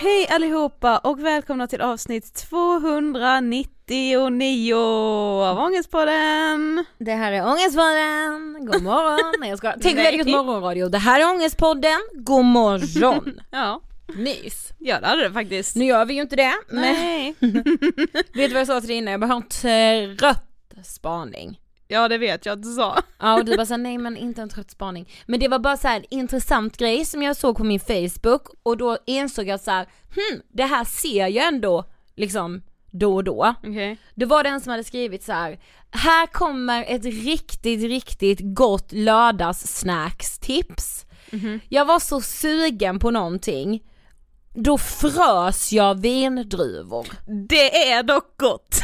Hej allihopa och välkomna till avsnitt 299 av Ångestpodden! Det här är Ångestpodden, god morgon. Nej jag ska. Tänk väldigt gott morgonradio. Det här är Ångestpodden, god morgon. Ja, Mys. ja det hade det faktiskt. Nu gör vi ju inte det, men Nej. vet du vad jag sa till dig innan? Jag bara har en trött spaning. Ja det vet jag att du sa. Ja och du bara såhär, nej men inte en trött spaning. Men det var bara så här en intressant grej som jag såg på min Facebook och då insåg jag så här, hm, det här ser jag ändå liksom då och då. Okej. Det var den som hade skrivit så här. här kommer ett riktigt, riktigt gott lördagssnackstips. Jag var så sugen på någonting, då frös jag vindruvor. Det är dock gott.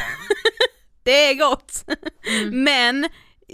det är gott. Men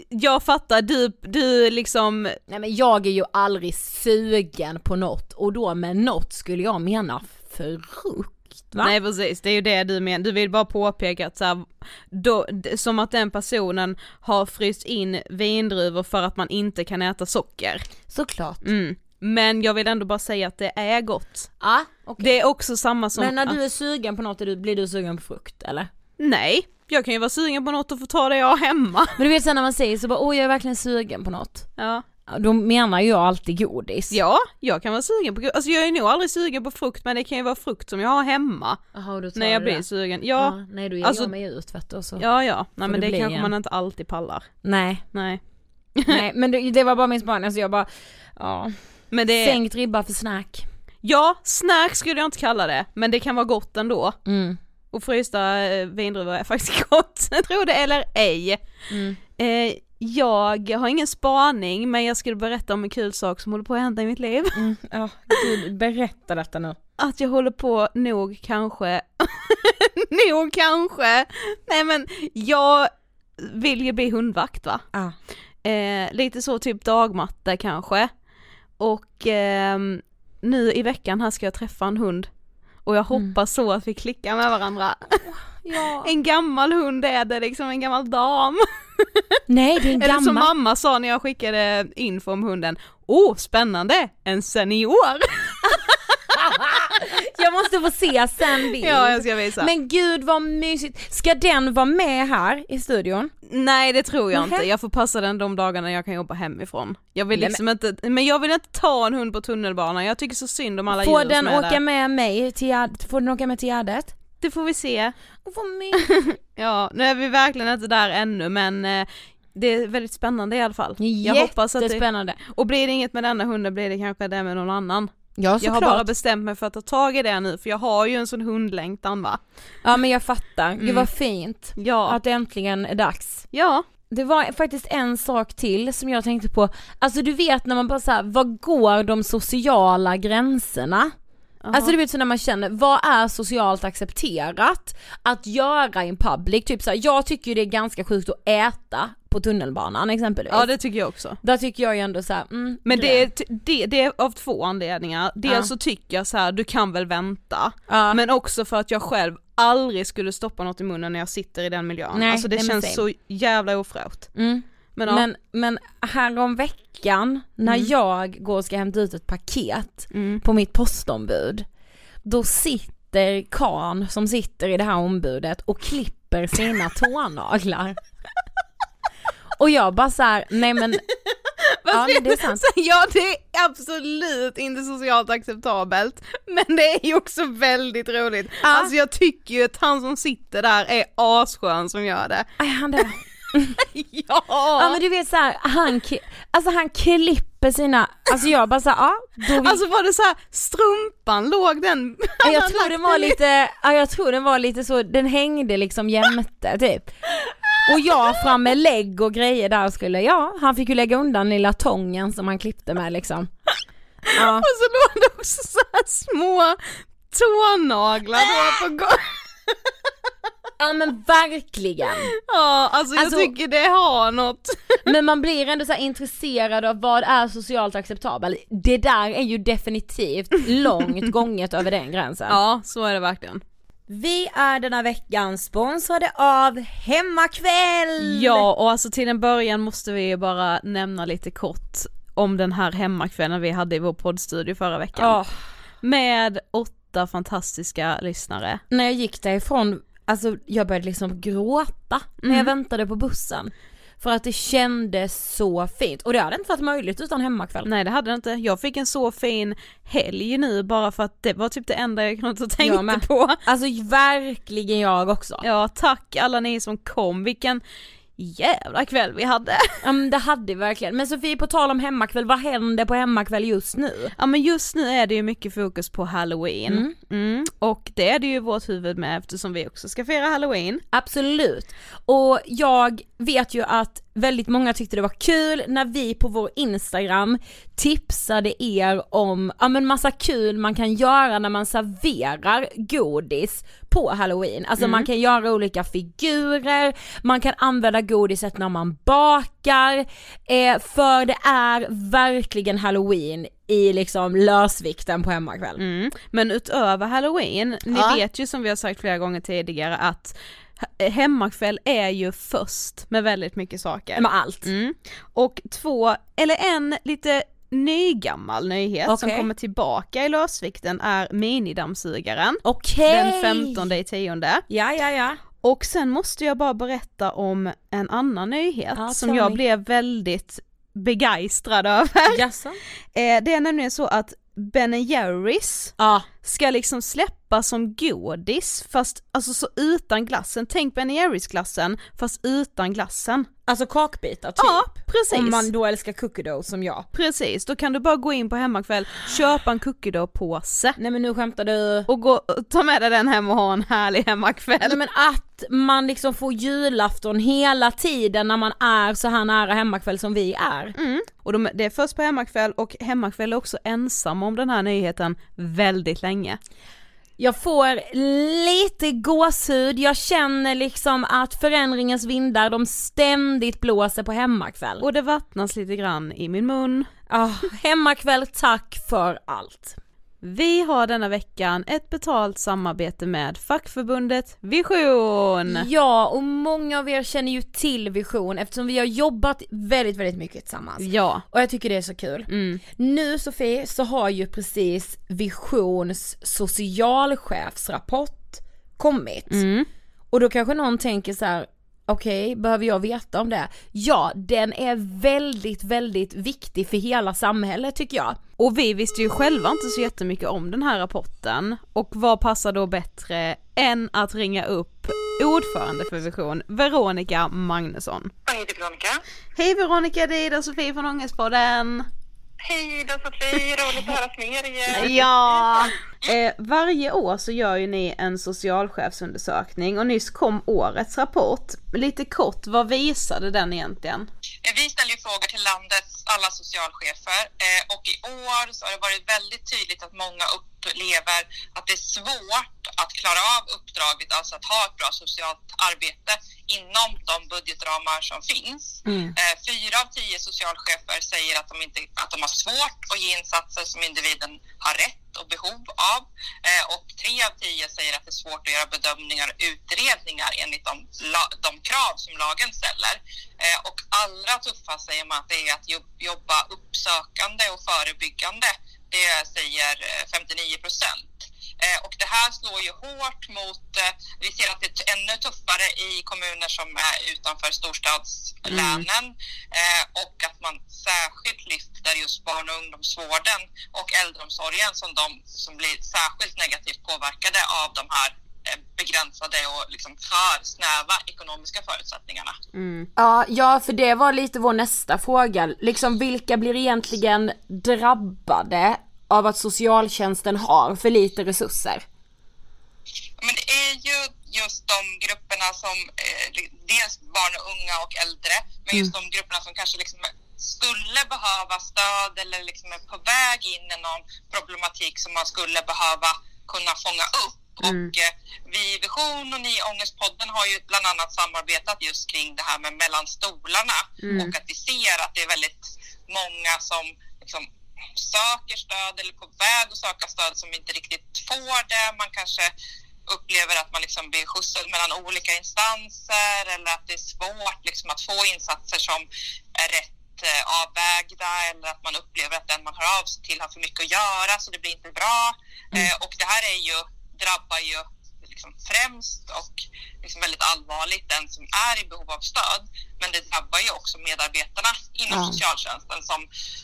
jag fattar, du, du liksom, Nej men jag är ju aldrig sugen på något och då med något skulle jag mena frukt va? nej precis det är ju det du menar, du vill bara påpeka att så här, då, som att den personen har fryst in vindruvor för att man inte kan äta socker. Såklart. Mm. Men jag vill ändå bara säga att det är gott. Ja, okej. Det är också samma som, Men när du är sugen på något, blir du sugen på frukt eller? Nej, jag kan ju vara sugen på något och få ta det jag har hemma. Men du vet sen när man säger så bara, åh jag är verkligen sugen på något. Ja. Ja, Då menar jag alltid godis. ja, jag kan vara sugen på, alltså jag är nog aldrig sugen på frukt men det kan ju vara frukt som jag har hemma tar när jag blir det. sugen. Ja, nej då ger alltså- jag mig ut vet du så. ja, ja. nej men det det kanske en. man inte alltid pallar. Nej, Nej. nej men det, det var bara min spaning, alltså jag bara, ja. Men det Sänkt ribba för snack. ja, snack skulle jag inte kalla det, men det kan vara gott ändå. Mm. Och frysta eh, vindruvor är faktiskt gott, tro det eller ej. Mm. Eh, jag har ingen spaning men jag skulle berätta om en kul sak som håller på att hända i mitt liv. Mm. Ja, gud, berätta detta nu. Att jag håller på nog kanske, nog kanske, nej men jag vill ju bli hundvakt va. Ja. Eh, lite så typ dagmatte kanske. Och ehm, nu i veckan här ska jag träffa en hund. Och jag Mm. hoppas så att vi klickar med varandra. Ja. En gammal hund är det, liksom en gammal dam. Nej det är en Eller som gammal. mamma sa när jag skickade info om hunden, åh oh, spännande, en senior! Jag måste få se sen bild. ja jag ska visa. Men gud vad mysigt. Ska den vara med här i studion? Nej det tror jag Nähä. inte, jag får passa den de dagarna jag kan jobba hemifrån. Jag vill liksom inte, men jag vill inte ta en hund på tunnelbanan, jag tycker så synd om alla Får djur den som är åka där. med mig till? Får den åka med till Gärdet? Det får vi se. Vad mysigt. Ja, nu är vi verkligen inte där ännu men eh, det är väldigt spännande i alla fall. Jag hoppas att det, Jättespännande. och blir det inget med denna hunden blir det kanske det med någon annan. Ja Jag har bara bestämt mig för att ta tag i det nu för jag har ju en sån hundlängtan va. Ja men jag fattar. Mm. vad fint. Ja, Att det äntligen är dags. ja, Det var faktiskt en sak till som jag tänkte på. Alltså du vet när man bara såhär, vad går de sociala gränserna? Alltså du vet så när man känner, vad är socialt accepterat att göra in public? Typ såhär, jag tycker ju det är ganska sjukt att äta på tunnelbanan exempelvis. ja det tycker jag också. Där tycker jag ju ändå såhär, mm, Men det är, det, det är av två anledningar. Dels Ja. så tycker jag så här, du kan väl vänta. ja. Men också för att jag själv aldrig skulle stoppa något i munnen när jag sitter i den miljön. Nej, alltså det men känns så jävla ofräscht. Mm. Men, ja. Men, men härom veckan när Mm. jag går och ska hämta ut ett paket Mm. på mitt postombud, då sitter karn som sitter i det här ombudet och klipper sina tånaglar. Och jag bara så här, nej men Ja, men det är sant. Ja det är absolut inte socialt acceptabelt, men det är ju också väldigt roligt. Ja. Alltså jag tycker ju att han som sitter där är asskön som gör det. Är han det? Ja! Ja men du vet såhär, han, alltså han klipper sina, alltså jag bara såhär, ja då vi, Alltså var det så här, strumpan låg den... Ja, jag tror den var lite, ja jag tror den var lite så, den hängde liksom jämte typ. Och jag fram med lägg och grejer där skulle, ja han fick ju lägga undan lilla tången som han klippte med liksom. Ja. Och så låg det också så här små tånaglar då på golvet. Ja men verkligen. Ja, alltså jag Alltså- tycker det har något. Men man blir ändå så här intresserad av vad är socialt acceptabelt. Det där är ju definitivt långt gånget över den gränsen. Ja, så är det verkligen. Vi är denna veckan sponsrade av Hemmakväll! Ja, och alltså till en början måste vi ju bara nämna lite kort om den här hemmakvällen vi hade i vår poddstudio förra veckan. Ja. Med åtta fantastiska lyssnare. när jag gick därifrån, alltså jag började liksom gråta när jag väntade på bussen. För att det kändes så fint och det hade inte varit möjligt utan hemmakväll. Nej det hade det inte, jag fick en så fin helg nu bara för att det var typ det enda jag kunde tänkte Jag med. på. Alltså verkligen jag också. Ja tack alla ni som kom, vilken jävla kväll vi hade. Ja men det hade vi verkligen. Men Sofie på tal om hemmakväll, vad händer på hemmakväll just nu? Ja men just nu är det ju mycket fokus på halloween. Mm. Och det är det ju vårt huvud med eftersom vi också ska fira halloween. Absolut. Och jag vet ju att väldigt många tyckte det var kul när vi på vår Instagram tipsade er om, ja men massa kul man kan göra när man serverar godis på halloween. Alltså man kan göra olika figurer, man kan använda godiset när man bakar, eh, för det är verkligen halloween i liksom lösvikten på hemmakväll. Mm. Men utöver halloween, ni Ja. vet ju som vi har sagt flera gånger tidigare att hemmakväll är ju först med väldigt mycket saker. Med allt. Mm. Och två, eller en lite nygammal nyhet som Okej. kommer tillbaka i lösvikten är minidammsugaren. Okej! Den 15 i tionde. Ja, ja, ja. Och sen måste jag bara berätta om en annan nyhet Ja, som jag blev väldigt begeistrad över. Jaså? Eh, det är nämligen så att Ben Jerrys Ja. ska liksom släppas som godis fast alltså så utan glassen, tänk Ben Jerrys glassen fast utan glassen. Alltså kakbitar typ. Ja, precis. Om man då älskar cookie dough som jag. Precis, då kan du bara gå in på hemmakväll, köpa en cookie dough påse Nej men nu skämtar du. och gå, ta med dig den hem och ha en härlig hemmakväll. Nej men att man liksom får julafton hela tiden när man är så här nära hemmakväll som vi är. Mm. Och de, det är först på hemmakväll och hemmakväll är också ensam om den här nyheten väldigt länge. Jag får lite gåshud, jag känner liksom att förändringens vindar de ständigt blåser på hemmakväll. Och det vattnas lite grann i min mun. Ah, hemmakväll, tack för allt. Vi har denna veckan ett betalt samarbete med fackförbundet Vision. Ja, och många av er känner ju till Vision eftersom vi har jobbat väldigt, väldigt mycket tillsammans. Ja. Och jag tycker det är så kul. Mm. Nu Sofie så har ju precis Visions socialchefsrapport kommit. Mm. Och då kanske någon tänker så här: okej, behöver jag veta om det? Ja, den är väldigt, väldigt viktig för hela samhället tycker jag. Och vi visste ju själva inte så jättemycket om den här rapporten och vad passar då bättre än att ringa upp ordförande för Vision, Veronica Magnusson. Heter Veronica. Hej Veronica, det är Ida Sofie från Ångestpodden. Hej då Sofie, roligt att höras med er igen. Ja! Eh, varje år så gör ju ni en socialchefsundersökning och nyss kom årets rapport. Lite kort, vad visade den egentligen? Eh, Vi ställer ju frågor till landets alla socialchefer eh, och i år så har det varit väldigt tydligt att många upplever att det är svårt att klara av uppdraget, alltså att ha ett bra socialt arbete inom de budgetramar som finns. Eh, Fyra av tio socialchefer säger att de, inte, att de har svårt att ge insatser som individen har rätt och behov av. Eh, och tre av tio säger att det är svårt att göra bedömningar och utredningar enligt de, de krav som lagen ställer. Eh, och allra tuffast säger man att det är att jobba uppsökande och förebyggande. Det säger eh, 59 procent. Eh, Och det här slår ju hårt mot, eh, vi ser att det är ännu tuffare i kommuner som är utanför storstadslänen eh, och att man särskilt lyfter just barn och ungdomsvården och äldreomsorgen som de som blir särskilt negativt påverkade av de här begränsade och liksom för snäva ekonomiska förutsättningarna. Ja, ja, för det var lite vår nästa fråga. Liksom vilka blir egentligen drabbade av att socialtjänsten har för lite resurser? Men det är ju just de grupperna som, eh, dels barn och unga och äldre, men just de grupperna som kanske liksom skulle behöva stöd eller liksom är på väg in i någon problematik som man skulle behöva kunna fånga upp. Och eh, vi i Vision och ni i Ångestpodden har ju bland annat samarbetat just kring det här med mellan stolarna och att vi ser att det är väldigt många som liksom söker stöd eller på väg att söka stöd som inte riktigt får det. Man kanske upplever att man liksom blir skjutsad mellan olika instanser eller att det är svårt liksom att få insatser som är rätt eh, avvägda eller att man upplever att den man hör av sig till har för mycket att göra så det blir inte bra. Eh, och det här är ju, drabbar ju liksom främst och liksom väldigt allvarligt den som är i behov av stöd. Men det drabbar ju också medarbetarna inom Ja. socialtjänsten som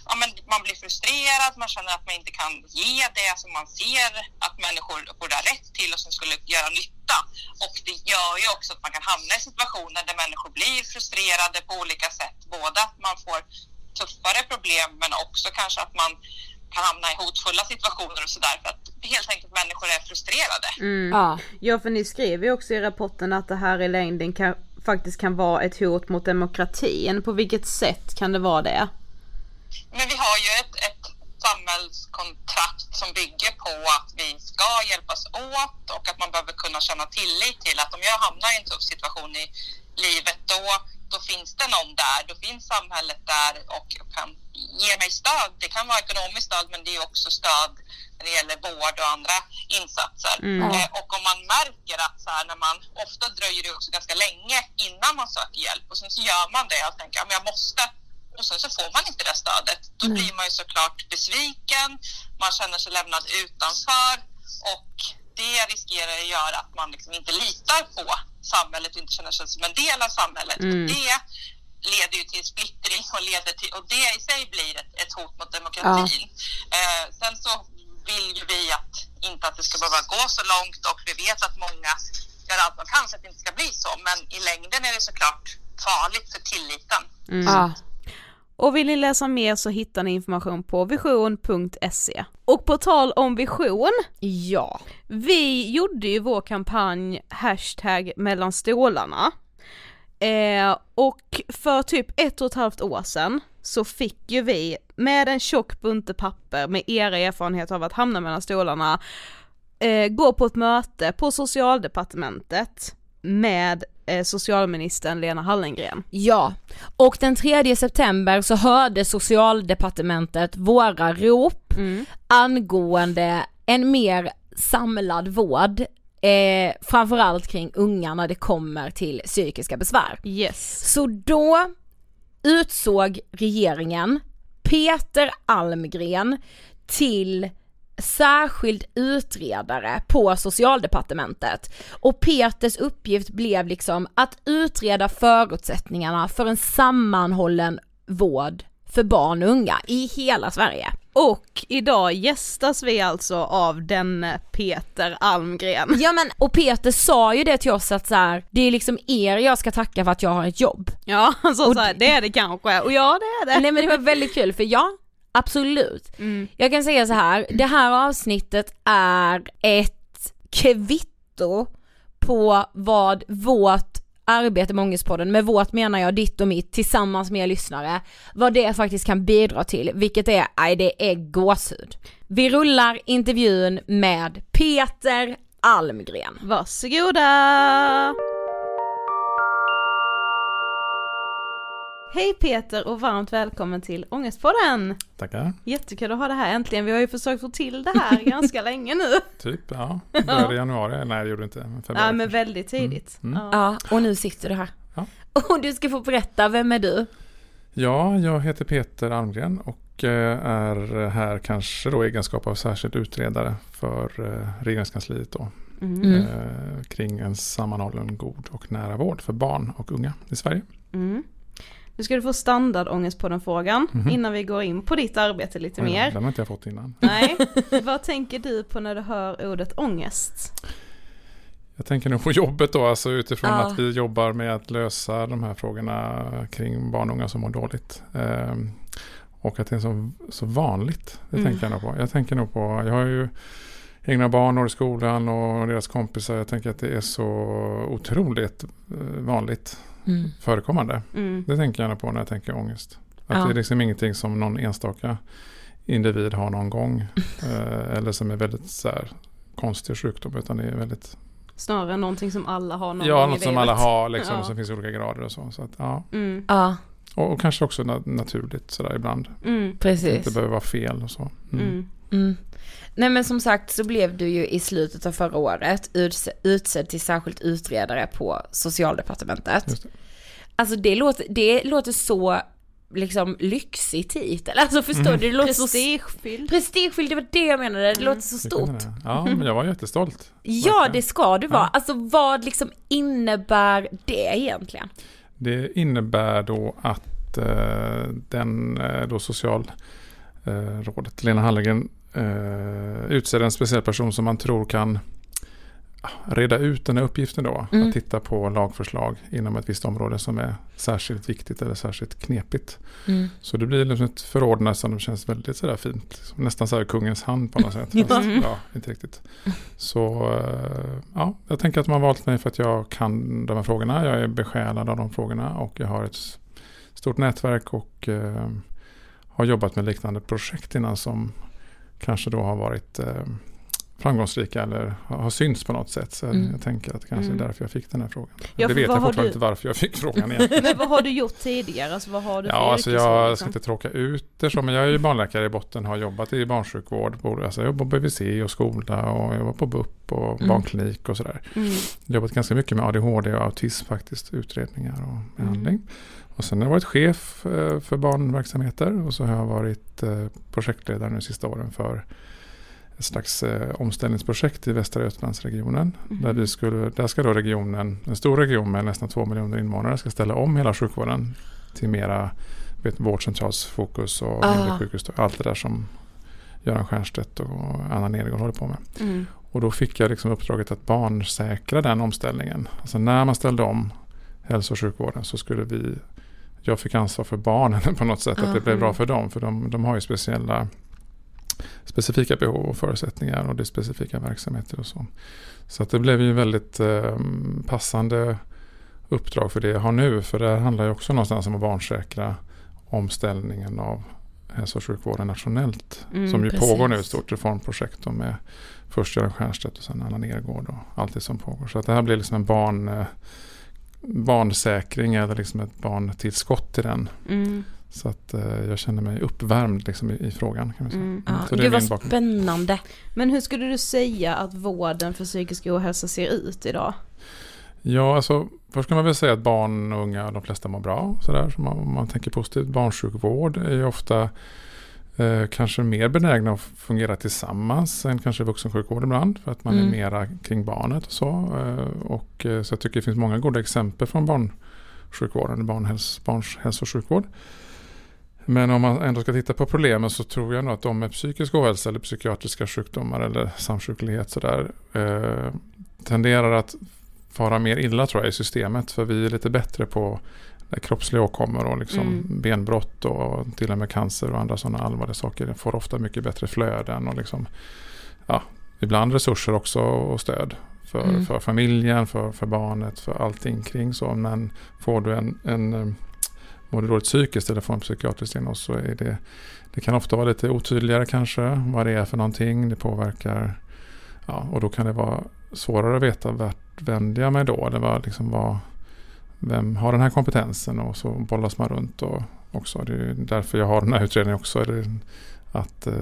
ja, men man blir frustrerad, man känner att man inte kan ge det som man ser att människor borde ha rätt till och som skulle göra nytta. Och det gör ju också att man kan hamna i situationer där människor blir frustrerade på olika sätt. Både att man får tuffare problem men också kanske att man kan hamna i hotfulla situationer och sådär för att helt enkelt människor är frustrerade. Ja. Ja för ni skriver ju också i rapporten att det här i längden kan, faktiskt kan vara ett hot mot demokratin. På vilket sätt kan det vara det? Men vi har ju ett, ett samhällskontrakt som bygger på att vi ska hjälpas åt och att man behöver kunna känna tillit till att om jag hamnar i en tuff situation i livet då, då finns det någon där, då finns samhället där och kan ge mig stöd. Det kan vara ekonomiskt stöd men det är också stöd när det gäller vård och andra insatser. Eh, och om man märker att så här, när man, ofta dröjer det också ganska länge innan man söker hjälp och sen så gör man det och tänker att jag måste och sen så får man inte det stödet. Då blir man ju såklart besviken, man känner sig lämnad utanför och det riskerar att göra att man liksom inte litar på samhället och inte känner sig som en del av samhället. Och det leder ju till splittring och, leder till, och det i sig blir ett, ett hot mot demokratin. Eh, sen så vill ju vi att inte att det ska behöva gå så långt och vi vet att många gör allt de kan så att det inte ska bli så. Men i längden är det såklart farligt för tilliten. Ja. Och vill ni läsa mer så hittar ni information på vision.se. Och på tal om vision, Ja. vi gjorde ju vår kampanj hashtag mellan stolarna. Eh, och för typ ett och ett halvt år sedan så fick ju vi med en tjock bunte papper med era erfarenheter av att hamna mellan stolarna eh, gå på ett möte på socialdepartementet med eh, socialministern Lena Hallengren. Ja, och den 3 september så hörde socialdepartementet våra rop angående en mer samlad vård, eh, framförallt kring unga när det kommer till psykiska besvär. Yes. Så då utsåg regeringen Peter Almgren till särskild utredare på socialdepartementet och Peters uppgift blev liksom att utreda förutsättningarna för en sammanhållen vård för barn och unga i hela Sverige. Och idag gästas vi alltså av den Peter Almgren. Ja men och Peter sa ju det till oss att så här, det är liksom er jag ska tacka för att jag har ett jobb. Ja, alltså så här, det är det kanske, och ja det är det. Nej men det var väldigt kul för ja, absolut. Mm. Jag kan säga så här, det här avsnittet är ett kvitto på vad vårt arbete med Ångestpodden, med vårt menar jag ditt och mitt tillsammans med er lyssnare, vad det faktiskt kan bidra till, vilket är, nej det är gåshud. Vi rullar intervjun med Peter Almgren. Varsågoda! Hej Peter och varmt välkommen till Ångestpodden! Tackar. Jättekul att ha det här äntligen, vi har ju försökt få till det här ganska länge nu. Typ, ja. Började i januari. Nej, det gjorde inte. Februari Ja men kanske. väldigt tidigt. Mm. Ja. Ja, och nu sitter du här. Ja. Och du ska få berätta, vem är du? Ja, jag heter Peter Almgren och eh, är här kanske då i egenskap av särskild utredare för eh, regeringskansliet då. Mm. Eh, kring en sammanhållen god och nära vård för barn och unga i Sverige. Mm. Nu ska du få standardångest på den frågan Mhm. innan vi går in på ditt arbete lite Oj mer. Den har inte jag fått innan. Nej, vad tänker du på när du hör ordet ångest? Jag tänker nog på jobbet då, alltså utifrån Ja. att vi jobbar med att lösa de här frågorna kring barn och unga som mår dåligt. Ehm, och att det är så, så vanligt, det Mm. tänker jag nog på. Jag tänker nog på, jag har ju egna barn och i skolan och deras kompisar. Jag tänker att det är så otroligt eh, vanligt Mm. förekommande. Mm. Det tänker jag nog på när jag tänker ångest. Att Ja. det är liksom ingenting som någon enstaka individ har någon gång. eh, eller som är väldigt så här, konstig sjukdom. Utan det är väldigt Snarare någonting som alla har någon Ja, gång något i som alla har liksom, Ja. som finns i olika grader och så. så att, ja. Mm. Ja, och, och kanske också na- naturligt sådär ibland. Mm. Det precis. inte behöver vara fel och så. Mm. Mm. Mm. Nej men som sagt så blev du ju i slutet av förra året utse- utsedd till särskilt utredare på socialdepartementet. Det. Alltså det låter, det låter så liksom lyxig titel. Alltså förstår Mm. du? Det låter så Prestigefylld. prestigefylld, det var det jag menade. Det låter så stort. Ja, men jag var jättestolt. Ja det ska du vara. Ja. Alltså vad liksom innebär det egentligen? Det innebär då att eh, den eh, då socialrådet Lena Hallengren eh, utser en speciell person som man tror kan ja, reda ut den här uppgiften då. Mm. Att titta på lagförslag inom ett visst område som är särskilt viktigt eller särskilt knepigt. Mm. Så det blir liksom ett förordnande som känns väldigt sådär fint. Nästan så här kungens hand på något sätt. Fast, ja, inte riktigt. Så eh, ja, jag tänker att har valt mig för att jag kan de här frågorna. Jag är besjälad av de frågorna och jag har ett stort nätverk och eh, har jobbat med liknande projekt innan som kanske då har varit eh, framgångsrika eller har, synts på något sätt. Så Mm. jag tänker att det kanske Mm. är därför jag fick den här frågan. Ja, det vet jag fortfarande du- inte varför jag fick frågan igen. Men vad har du gjort tidigare? Alltså vad har du Ja, alltså jag liksom? ska inte tråka ut det så, men jag är ju barnläkare i botten, har jobbat i barnsjukvård, alltså jag jobbar på BVC och skola och jag var på BUP och Mm. barnklinik och sådär. Mm. Jobbat ganska mycket med ADHD och autism faktiskt, utredningar och behandling. Och sen har jag varit chef eh, för barnverksamheter och så har jag varit eh, projektledare nu sista åren för ett slags eh, omställningsprojekt i Västra Götalandsregionen. Mhm. Där, vi skulle, där ska då regionen, en stor region med nästan två miljoner invånare, ska ställa om hela sjukvården till mera vet, vårdcentralsfokus och Ah. mindre sjukhus. Allt det där som Göran Stiernstedt och Anna Nergård håller på med. Mm. Och då fick jag liksom uppdraget att barnsäkra den omställningen. Alltså när man ställde om hälso och sjukvården så skulle vi jag fick ansvar för barnen på något sätt, att det blev bra för dem. För de, de har ju speciella specifika behov och förutsättningar och det är specifika verksamheter och så. Så att det blev ju väldigt eh, passande uppdrag för det jag har nu. För det handlar ju också någonstans om att barnsäkra omställningen av hälso och sjukvården nationellt. Mm, som ju precis. pågår nu, ett stort reformprojekt med först Göran Stiernstedt och sen Anna Nergård och allt det som pågår. Så att det här blir liksom en barn, eh, barnsäkring eller liksom ett barntillskott till den. Mm. Så att eh, jag känner mig uppvärmd liksom i, i frågan. Kan man säga. Mm. Ja, Så det Gud vad bakgrund. spännande. Men hur skulle du säga att vården för psykisk ohälsa ser ut idag? Ja, alltså först kan man väl säga att barn och unga, de flesta mår bra. Sådär, så man, om man tänker positivt. Barnsjukvård är ju ofta eh, kanske mer benägna att fungera tillsammans än kanske vuxensjukvård ibland. För att man Mm. är mera kring barnet och så. Eh, och, eh, så jag tycker det finns många goda exempel från barnsjukvården, barnhäls, barns hälso och sjukvård. Men om man ändå ska titta på problemen så tror jag nog att de med psykisk ohälsa eller psykiatriska sjukdomar eller samsjuklighet sådär eh, tenderar att fara mer illa tror jag i systemet. För vi är lite bättre på kroppsliga åkommor och liksom Mm. benbrott och till och med cancer och andra sådana allvarliga saker. får ofta mycket bättre flöden och liksom, ja, ibland resurser också och stöd. För, Mm. för familjen, för, för barnet, för allting kring så. Men får du en, en eh, mår du dåligt psykiskt eller får en psykiatrisk diagnos så är det, det kan ofta vara lite otydligare kanske vad det är för någonting. Det påverkar, ja, och då kan det vara svårare att veta vart vänder jag mig då? Eller vad, liksom vad, vem har den här kompetensen? Och så bollas man runt och också. Det är därför jag har den här utredningen också. Är det, att eh,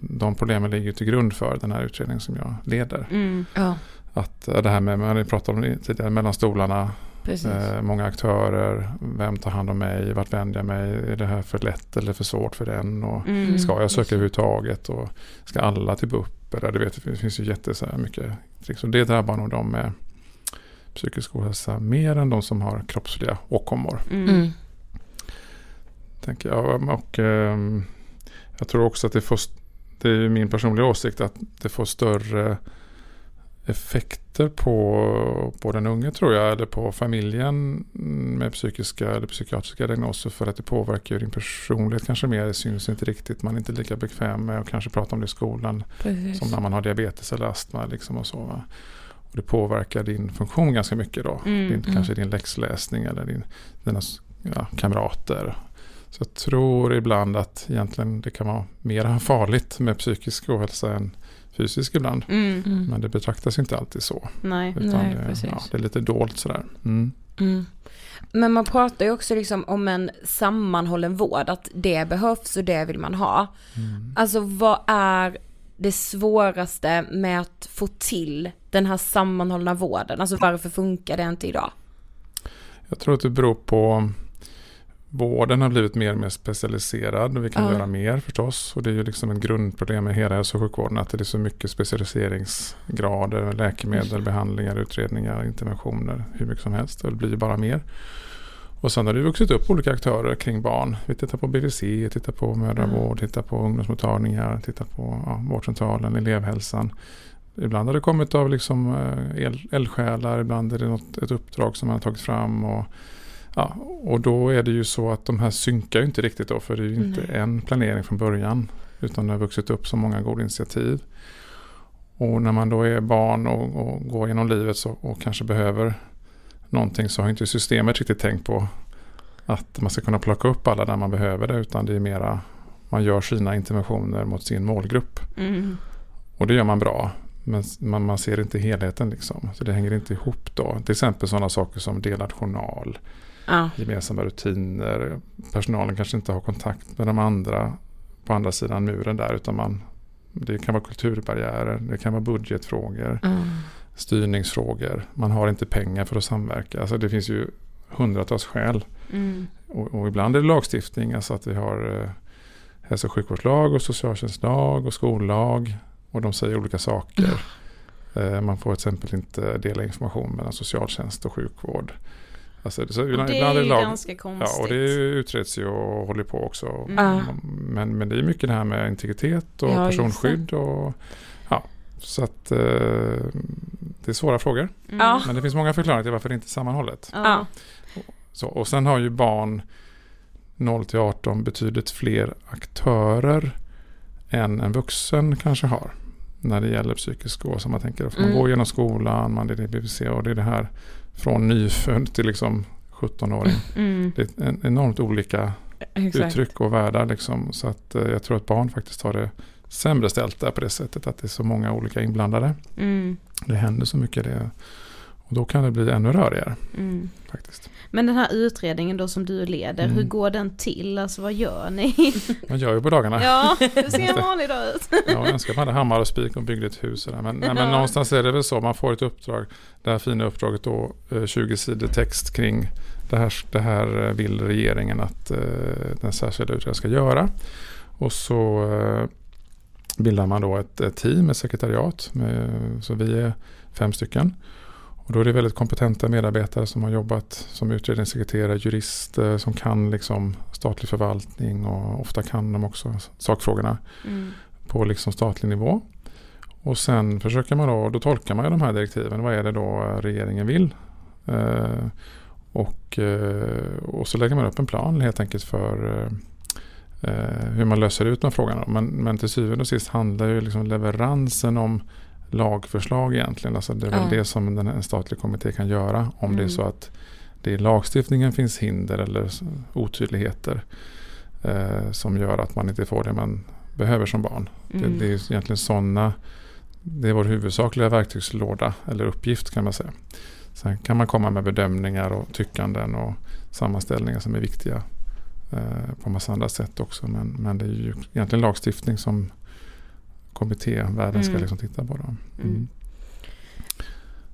de problemen ligger till grund för den här utredningen som jag leder. Mm. Ja, Att eh, det här med, man har ju pratat om det tidigare, mellan stolarna. Eh, många aktörer, vem tar hand om mig, vart vänder jag mig, är det här för lätt eller för svårt för den och Mm. ska jag söka överhuvudtaget och ska alla till BUP eller du vet det finns, ju jätte så här mycket tricks och det drabbar nog de med psykisk ohälsa mer än de som har kroppsliga åkommor. Mm. Tänker jag. Och, ehm, jag tror också att det får, det är min personliga åsikt att det får större effekter på, på den unge tror jag, eller på familjen med psykiska eller psykiatriska diagnoser för att det påverkar ju din personlighet kanske mer. Det syns inte riktigt, man är inte lika bekväm med att kanske prata om det i skolan Precis. som när man har diabetes eller astma. Liksom och så, va? Och det påverkar din funktion ganska mycket då. Mm, din, mm. Kanske din läxläsning eller din, dina ja, kamrater. Så jag tror ibland att egentligen det kan vara mer farligt med psykisk ohälsa än fysisk ibland. Mm. Mm. Men det betraktas inte alltid så. Nej. Utan Nej, det, precis. ja, det är lite dolt sådär. Mm. Mm. Men man pratar ju också liksom om en sammanhållen vård, att det behövs och det vill man ha. Mm. Alltså vad är det svåraste med att få till den här sammanhållna vården? Alltså varför funkar det inte idag? Jag tror att det beror på Vården har blivit mer och mer specialiserad och vi kan Ja. göra mer förstås. Och det är ju liksom en grundproblem med hela hälso och sjukvården att det är så mycket specialiseringsgrader, läkemedel, behandlingar, utredningar, interventioner, hur mycket som helst. Och det blir ju bara mer. Och sen har det vuxit upp olika aktörer kring barn. Vi tittar på BVC, tittar på mödravård, tittar på ungdomsmottagningar, tittar på ja, vårdcentralen, elevhälsan. Ibland har det kommit av liksom eh, el, eldsjälar, ibland är det något, ett uppdrag som man har tagit fram. Och, ja, och då är det ju så att de här synkar ju inte riktigt då, för det är ju inte Nej. en planering från början. Utan det har vuxit upp så många goda initiativ. Och när man då är barn och, och går genom livet så, och kanske behöver någonting så har inte systemet riktigt tänkt på att man ska kunna plocka upp alla där man behöver det. Utan det är mera, man gör sina interventioner mot sin målgrupp. Mm. Och det gör man bra. Men man, man ser inte helheten liksom. Så det hänger inte ihop då. Till exempel sådana saker som delad journal, Ja. gemensamma rutiner. Personalen kanske inte har kontakt med de andra på andra sidan muren där. Utan man, det kan vara kulturbarriärer, det kan vara budgetfrågor, Mm. styrningsfrågor. Man har inte pengar för att samverka. Alltså det finns ju hundratals skäl. Mm. Och, och ibland är det lagstiftning, alltså att vi har eh, hälso och sjukvårdslag och socialtjänstlag och skollag. Och de säger olika saker. Eh, man får till exempel inte dela information mellan socialtjänst och sjukvård. Alltså, så Och ibland, det ibland är ju lag- ganska konstigt. Ja, och det utreds ju och håller på också. Ja. Men, men det är mycket det här med integritet och Ja, personskydd. Och, ja, så att eh, det är svåra frågor. Mm. Men det finns många förklaringar till varför det inte är sammanhållet. Ja. Så, och sen har ju barn 0 till 18 betydligt fler aktörer än en vuxen kanske har. När det gäller psykisk ohälsa. Man tänker att man Mm. går genom skolan, man är i BVC och det är det här från nyfödd till liksom 17-åring. Mm. Det är en, enormt olika Exakt. uttryck och världar. Liksom. Så att, eh, jag tror att barn faktiskt har det sämre ställt där på det sättet. Att det är så många olika inblandade. Mm. Det händer så mycket det. Och då kan det bli ännu rörigare Mm. faktiskt. Men den här utredningen då som du leder, Mm. hur går den till? Alltså vad gör ni? Man gör ju på dagarna. ja, hur ser en vanlig dag ut? Jag önskar man hade hammare och spik och byggde ett hus. Men, nej, men Ja. någonstans är det väl så. Man får ett uppdrag. Det här fina uppdraget då. eh, 20 sidor text kring det här, det här eh, vill regeringen att eh, den särskilda utredaren ska göra. Och så eh, bildar man då ett, ett team, ett sekretariat. Med, så vi är fem stycken. Och då är det väldigt kompetenta medarbetare som har jobbat som utredningssekreterare, jurister som kan liksom statlig förvaltning och ofta kan de också sakfrågorna Mm. på liksom statlig nivå. Och sen försöker man då, då tolkar man ju de här direktiven. Vad är det då regeringen vill? Eh, och, eh, och så lägger man upp en plan helt enkelt för eh, eh, hur man löser ut de här frågorna. Men, men till syvende och sist handlar ju liksom leveransen om lagförslag egentligen. Alltså det är väl Ja. det som en statlig kommitté kan göra om det är Mm. så att det i lagstiftningen finns hinder eller otydligheter eh, som gör att man inte får det man behöver som barn. Mm. Det, det är egentligen sådana, det är vår huvudsakliga verktygslåda eller uppgift kan man säga. Sen kan man komma med bedömningar och tyckanden och sammanställningar som är viktiga eh, på massa andra sätt också. Men, men det är ju egentligen lagstiftning som kommittévärlden ska Mm. liksom titta på. Då. Mm.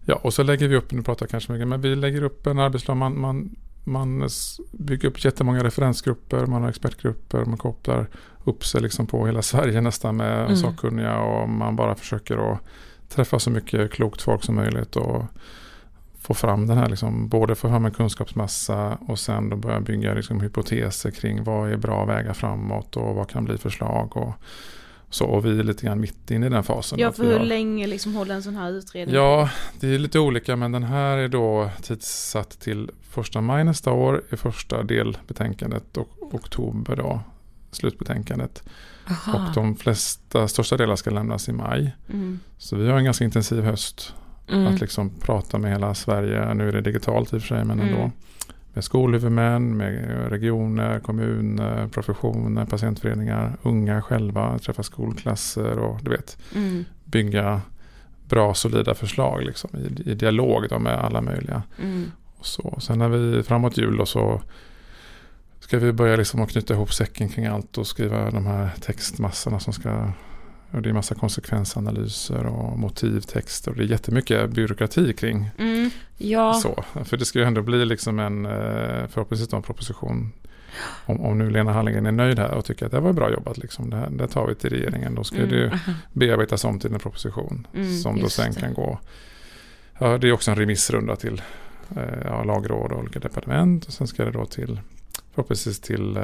Ja, och så lägger vi upp, nu pratar jag kanske mycket, men vi lägger upp en arbetslag. Man, man, man bygger upp jättemånga referensgrupper, man har expertgrupper, man kopplar upp sig liksom på hela Sverige nästan med Mm. sakkunniga och man bara försöker att träffa så mycket klokt folk som möjligt och få fram den här, liksom, både få fram en kunskapsmassa och sen då börja bygga liksom, hypoteser kring vad är bra vägar framåt och vad kan bli förslag och så. Och vi är lite grann mitt inne i den fasen. Ja, för hur har- länge liksom håller en sån här utredning Ja, det är lite olika men den här är då tidssatt till första maj nästa år i första delbetänkandet och oktober då slutbetänkandet. Aha. Och de flesta, största delar ska lämnas i maj. Mm. Så vi har en ganska intensiv höst Mm. att liksom prata med hela Sverige. Nu är det digitalt i och för sig men ändå. Med skolhuvudmän, med regioner, kommuner, professioner, patientföreningar, unga själva, träffa skolklasser och du vet Mm. bygga bra solida förslag liksom, i, i dialog då, med alla möjliga. Mm. Och så. Sen när vi framåt jul då, så ska vi börja liksom att knyta ihop säcken kring allt och skriva de här textmassorna som ska och det är massa konsekvensanalyser och motivtexter och det är jättemycket byråkrati kring Mm. Ja, så. För det ska ju ändå bli liksom en, eh, förhoppningsvis en proposition. Om, om nu Lena Hallengren är nöjd här och tycker att det var bra jobbat, liksom, det, här, det tar vi till regeringen. Då ska Mm. det ju bearbetas om till en proposition. Mm, som då sen kan gå. Ja, det är också en remissrunda till eh, ja, lagråd och olika departement. Och sen ska det då till förhoppningsvis till eh,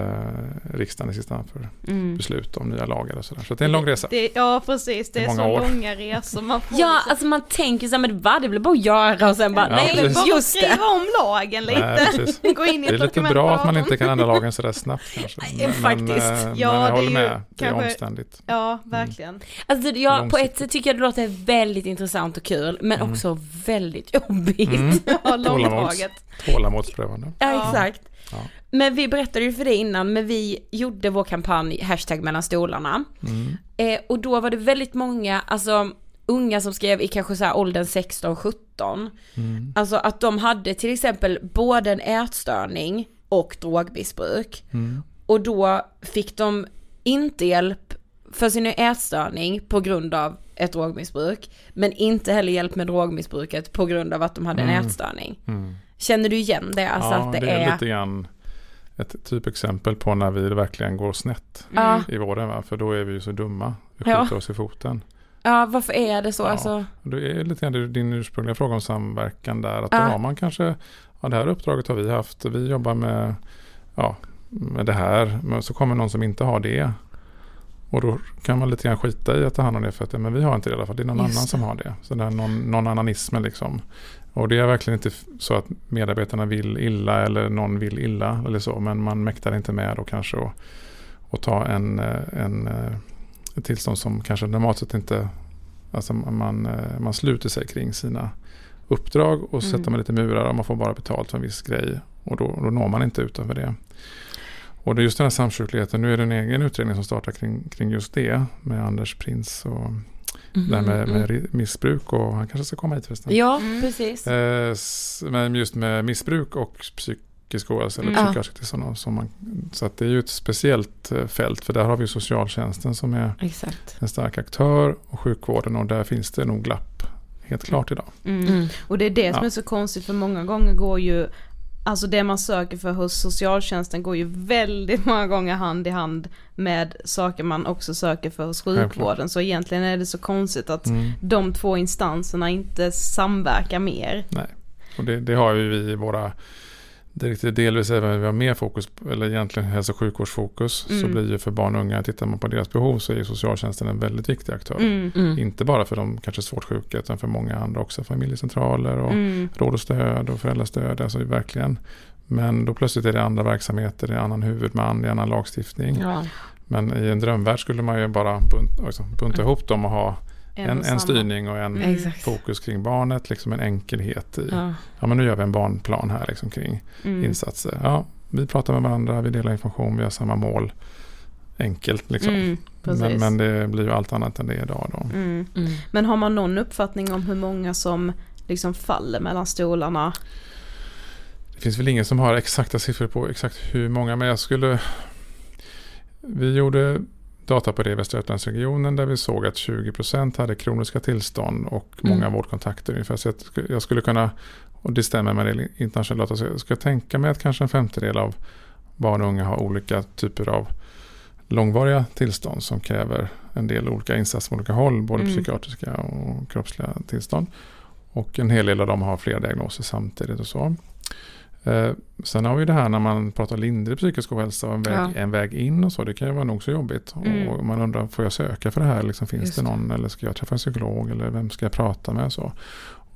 riksdagen i sista hand för Mm. beslut om nya lagar och sådär. Så det är en lång resa. Det, ja, precis. Det är många så år. långa resor man får. ja liksom- alltså man tänker så här, men va, det blir bara att göra och sen bara, Ja, nej, precis. bara just skriva det. om lagen lite. Nej. Gå in i Det är lite bra att man inte kan ändra lagen sådär snabbt kanske. Ja, faktiskt. Men, eh, Ja, men det jag är håller med. Det är kanske- omständigt. Ja, verkligen. Alltså jag, på ett sätt tycker jag det låter väldigt intressant och kul, men Mm. också väldigt jobbigt. Mm. Ja, långdraget. Tålamodsprövande. Ja, Ja. exakt. Ja. Men vi berättade ju för dig innan, men vi gjorde vår kampanj hashtag mellan stolarna. Mm. Eh, och då var det väldigt många, alltså unga som skrev i kanske så här åldern 16-17. Mm. Alltså att de hade till exempel både en ätstörning och drogmissbruk. Mm. Och då fick de inte hjälp för sin ätstörning på grund av ett drogmissbruk. Men inte heller hjälp med drogmissbruket på grund av att de hade en Mm. ätstörning. Mm. Känner du igen det? Alltså ja, att det, det är är... lite grann ett typexempel på när vi verkligen går snett Ja, i vården. Va? För då är vi ju så dumma. Vi Ja. skjuter oss i foten. ja, varför är det så? Ja. Alltså, Det är lite grann din ursprungliga fråga om samverkan där. Att då Ja. har man kanske, ja det här uppdraget har vi haft, vi jobbar med, ja, med det här. Men så kommer någon som inte har det. Och då kan man lite grann skita i att ta hand om det för att ja, men vi har inte det i alla fall. Det är någon Just annan det. som har det. Så det är någon, någon annanismen liksom. Och det är verkligen inte så att medarbetarna vill illa eller någon vill illa eller så. Men man mäktar inte med då kanske att och ta en, eh, en, eh, ett tillstånd som kanske normalt sett inte Alltså man, eh, man sluter sig kring sina uppdrag och Mm. sätter man lite murar och man får bara betalt för en viss grej. Och då, då når man inte utanför det. Och det är just den här samkyrkligheten. Nu är det en egen utredning som startar kring, kring just det. Med Anders Prins och det här med, med ri- missbruk. Och han kanske ska komma hit förresten. Mm. Ja, Mm. precis. Eh, men just med missbruk och psykisk ohälsa eller Mm. psykiatrisk. Som man, så att det är ju ett speciellt eh, fält. För där har vi ju socialtjänsten som är Exakt. en stark aktör och sjukvården och där finns det nog glapp helt klart idag. Mm. Mm. Och det är det som är så konstigt för många gånger går ju Alltså det man söker för hos socialtjänsten går ju väldigt många gånger hand i hand med saker man också söker för hos sjukvården. Så egentligen är det så konstigt att Mm. de två instanserna inte samverkar mer. Nej, och det, det har ju vi i våra direktiv delvis även vi har mer fokus, på- eller egentligen hälso och sjukvårdsfokus, så Mm. blir ju för barn och unga, tittar man på deras behov så är socialtjänsten en väldigt viktig aktör. Mm. Mm. Inte bara för de kanske svårt sjuka utan för många andra också, familjecentraler och Mm. råd och stöd och föräldrastöd, alltså verkligen. Men då plötsligt är det andra verksamheter, det är annan huvudman, det är annan lagstiftning. Ja. Men i en drömvärld skulle man ju bara bunt, alltså, bunta ihop dem och ha en, samma. en styrning och en Mm. Fokus kring barnet, liksom en enkelhet i. Ja. Ja, men nu gör vi en barnplan här liksom kring Mm. insatser. Ja, vi pratar med varandra, vi delar information, vi har samma mål. Enkelt liksom. Mm, men, men det blir ju allt annat än det idag då. Mm. Mm. Men har man någon uppfattning om hur många som liksom faller mellan stolarna? Det finns väl ingen som har exakta siffror på exakt hur många, men jag skulle... Vi gjorde data på det i Västra Götalandsregionen där vi såg att 20% hade kroniska tillstånd och många Mm. vårdkontakter ungefär. Så jag sk- jag skulle kunna, och det stämmer med det internationella data, så jag skulle tänka mig att kanske en femtedel av barn och unga har olika typer av långvariga tillstånd som kräver en del olika insatser från olika håll, både Mm. psykiatriska och kroppsliga tillstånd. Och en hel del av dem har flera diagnoser samtidigt och så. Eh, sen har vi det här när man pratar lindrig psykisk ohälsa och en väg, Ja. en väg in och så. Det kan ju vara nog så jobbigt. Mm. Och man undrar, får jag söka för det här? Liksom, finns Just det någon eller ska jag träffa en psykolog eller vem ska jag prata med? Så.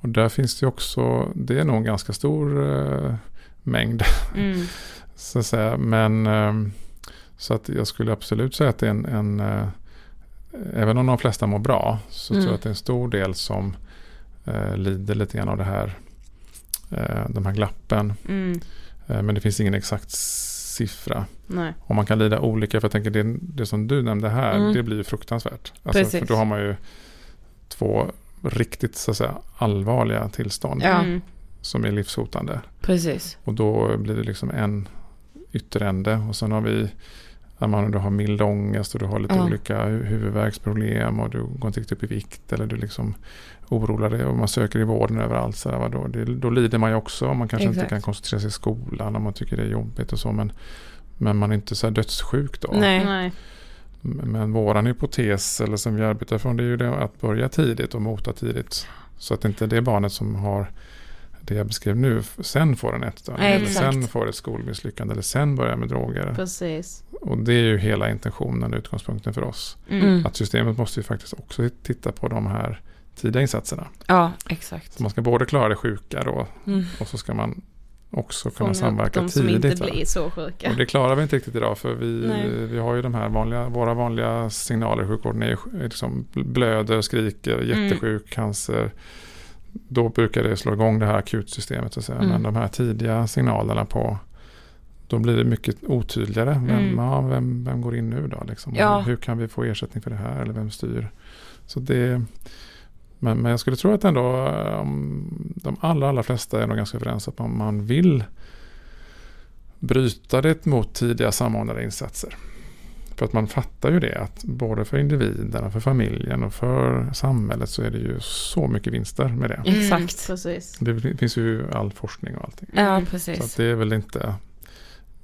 Och där finns det också, det är nog en ganska stor eh, mängd. Mm. så att säga. Men ehm, så att jag skulle absolut säga att det är en, en eh, även om de flesta mår bra så Mm. tror jag att det är en stor del som eh, lider lite grann av det här, eh, de här glappen. Mm. Eh, men det finns ingen exakt siffra. Nej. Och man kan lida olika, för jag tänker det, det som du nämnde här, Mm. det blir ju fruktansvärt. Alltså, Precis. för då har man ju två riktigt så att säga, allvarliga tillstånd Ja. Mm. som är livshotande. Precis. Och då blir det liksom en ytterände och sen har vi när man du har mild ångest och du har lite Ja. olika hu- huvudvärksproblem och du går inte riktigt upp i vikt eller du liksom oroar dig och man söker i vården överallt. Så där, då, det, då lider man ju också. Man kanske inte Exakt. kan koncentrera sig i skolan om man tycker det är jobbigt och så. Men, men man är inte så här dödssjuk då. Nej. Nej. Men våran hypotes, eller som vi arbetar från, det är ju det att börja tidigt och mota tidigt. Så att inte det barnet som har det jag beskrev nu, sen får en ätstörning. Nej, Eller exakt. sen får ett skolmisslyckande. Eller sen börjar med droger. Precis. Och det är ju hela intentionen och utgångspunkten för oss. Mm. Att systemet måste ju faktiskt också titta på de här tidiga insatserna. Ja, exakt. Så man ska både klara det sjuka då Mm. och så ska man också kunna Fånga samverka de som tidigt. inte va? blir så sjuka. Och det klarar vi inte riktigt idag för vi, Nej. vi har ju de här vanliga, våra vanliga signaler i sjukvården är, liksom blöder, skriker, Mm. jättesjuk, cancer. Då brukar det slå igång det här akutsystemet så att säga. Mm. Men de här tidiga signalerna på då blir det mycket otydligare. Vem, Mm. ja, vem, vem går in nu då? Liksom? Ja. Hur kan vi få ersättning för det här? Eller vem styr? Så det, men, men jag skulle tro att ändå um, de allra, allra flesta är nog ganska överens att man, man vill bryta det mot tidiga samordnade insatser. För att man fattar ju det att både för individen, och för familjen och för samhället så är det ju så mycket vinster med det. Exakt. Precis. Det finns ju all forskning och allting. Ja, Så att precis. det är väl inte...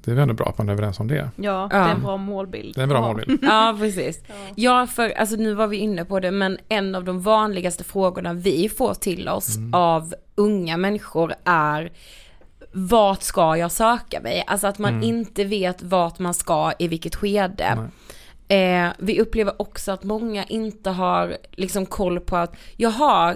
Det är väl ändå bra att man är överens om det. Ja, det är en bra målbild. Det är en bra Ja. målbild. Ja, precis. Ja, för alltså nu var vi inne på det, men en av de vanligaste frågorna vi får till oss av unga människor är vart ska jag söka mig? Alltså att man Mm. inte vet vart man ska i vilket skede. Eh, vi upplever också att många inte har liksom koll på att, jaha,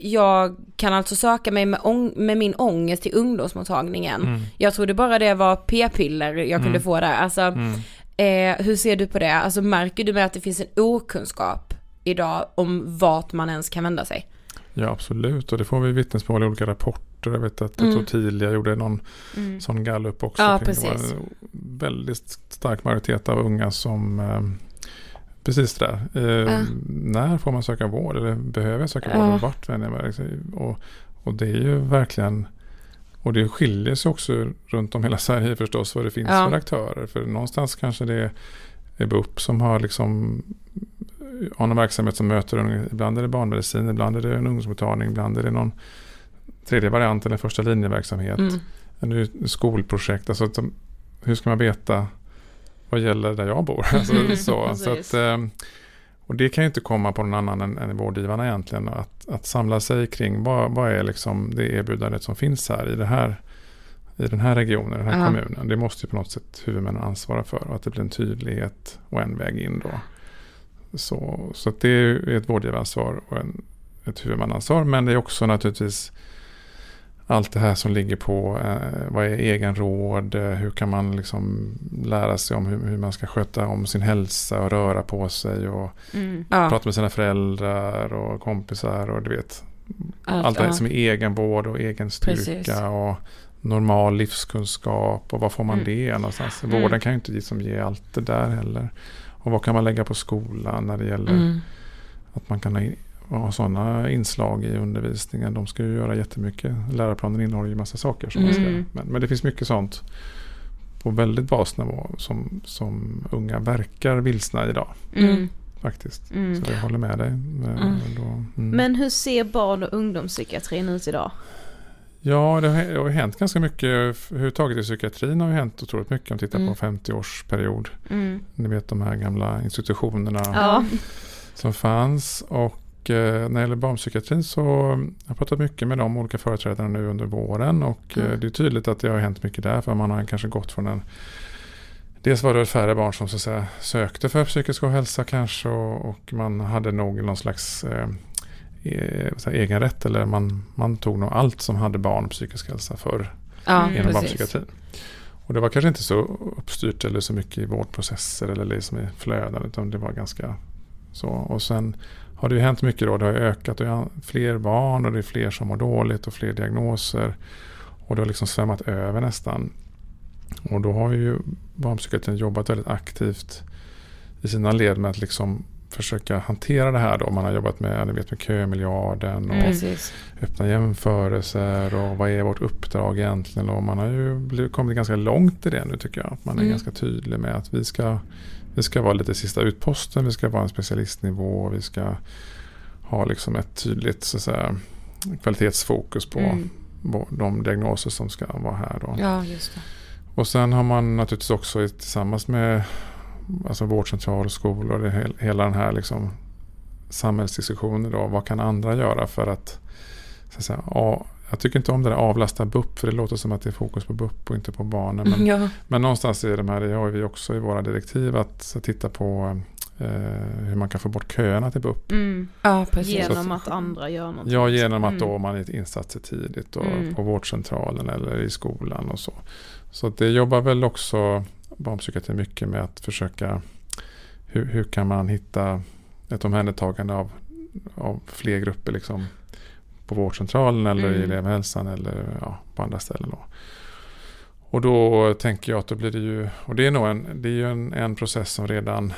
Jag kan alltså söka mig med, med min ångest till ungdomsmottagningen. Mm. Jag trodde bara det var p-piller jag kunde Mm. få där. Alltså, Mm. eh, hur ser du på det? Alltså märker du med att det finns en okunskap idag om vart man ens kan vända sig? Ja, absolut. Och det får vi vittnesmål i olika rapporter. Jag vet att Mm. Totilia gjorde någon Mm. sån gallup också. Ja, kring det. Var precis. en väldigt stark majoritet av unga som eh, Precis det där. Eh, Ja. När får man söka vård? Eller behöver jag söka Ja. vård? Och vart vänder jag mig? Och, och det är ju verkligen och det skiljer sig också runt om hela Sverige förstås vad det finns Ja. för aktörer. För någonstans kanske det är BUP som har liksom har någon verksamhet som möter. Ibland är det barnmedicin, ibland är det en ungdomsmottagning, ibland är det någon tredje variant eller första linjeverksamhet. Mm. En skolprojekt. Alltså hur ska man veta vad gäller där jag bor? Alltså, så, så att, ehm, och det kan ju inte komma på någon annan än, än vårdgivarna egentligen. Att, att samla sig kring vad, vad är liksom det erbjudandet som finns här i, det här i den här regionen, den här Ja. kommunen. Det måste ju på något sätt huvudmännen ansvara för. Och att det blir en tydlighet och en väg in då. Så, så det är ett vårdgivaransvar och en, ett huvudmannaansvar. Men det är också naturligtvis allt det här som ligger på eh, vad är egenråd, eh, hur kan man liksom lära sig om hur, hur man ska sköta om sin hälsa och röra på sig och Mm. Ja. prata med sina föräldrar och kompisar och du vet. Allt, Allt det här ja. som är egenvård och egen Precis. styrka och normal livskunskap och var får man Mm. det någonstans? Mm. Vården kan ju inte liksom ge allt det där heller. Och vad kan man lägga på skolan när det gäller Mm. att man kan ha, i- ha sådana inslag i undervisningen. De ska ju göra jättemycket. Läroplanen innehåller ju massa saker som man ska. Mm. Men, men det finns mycket sånt på väldigt basnivå som, som unga verkar vilsna idag. Mm. Faktiskt. Mm. Så jag håller med dig. Mm. Då, mm. Men hur ser barn och ungdomspsykiatrin ut idag? Ja, det har, det hänt ganska mycket. Överhuvudtaget i psykiatrin har ju hänt otroligt mycket om man tittar Mm. på 50-årsperiod. Mm. Ni vet de här gamla institutionerna Ja. som fanns. Och eh, när det gäller barnpsykiatrin så har jag pratat mycket med de olika företrädarna nu under våren. Och eh, Mm. det är tydligt att det har hänt mycket där. För man har kanske gått från en Dels var det färre barn som så att säga, sökte för psykisk ohälsa kanske och, och man hade nog någon slags eh, säger, egen rätt eller man, man tog nog allt som hade barn och psykisk hälsa för Ja, Mm. inom precis. barnpsykiatrin. Och det var kanske inte så uppstyrt eller så mycket i vårdprocesser eller liksom i flöden utan det var ganska så. Och sen har det ju hänt mycket då. Det har ökat och det är fler barn och det är fler som mår dåligt och fler diagnoser. Och det har liksom svämmat över nästan. Och då har ju barnpsykiatrin jobbat väldigt aktivt i sina led med att liksom försöka hantera det här då. Man har jobbat med, ni vet, med kömiljarden och Mm. Öppna jämförelser och vad är vårt uppdrag egentligen. Och man har ju kommit ganska långt i det nu tycker jag. Man är Mm. ganska tydlig med att vi ska, vi ska vara lite sista utposten, vi ska vara en specialistnivå, vi ska ha liksom ett tydligt så säga, kvalitetsfokus på Mm. de diagnoser som ska vara här. Då. Ja, just det. Och sen har man naturligtvis också tillsammans med alltså vårdcentral och skolor, hel- hela den här liksom samhällsdiskussionen då. Vad kan andra göra för att, så att säga, jag tycker inte om det där avlasta BUP för det låter som att det är fokus på BUP och inte på barnen. Men, Ja. men någonstans i de här, det har vi också i våra direktiv att titta på eh, hur man kan få bort köerna till BUP. Mm. ja, precis. Genom att andra gör någonting. Ja, genom att Mm. då man är insatser tidigt och Mm. på vårdcentralen eller i skolan och så. Så att det jobbar väl också barnpsykiatrin mycket med att försöka hur, hur kan man hitta ett omhändertagande av, av fler grupper liksom på vårdcentralen eller i Mm. elevhälsan eller ja, på andra ställen. Då. Och då tänker jag att då blir det ju, och det är nog en, det är ju en, en process som redan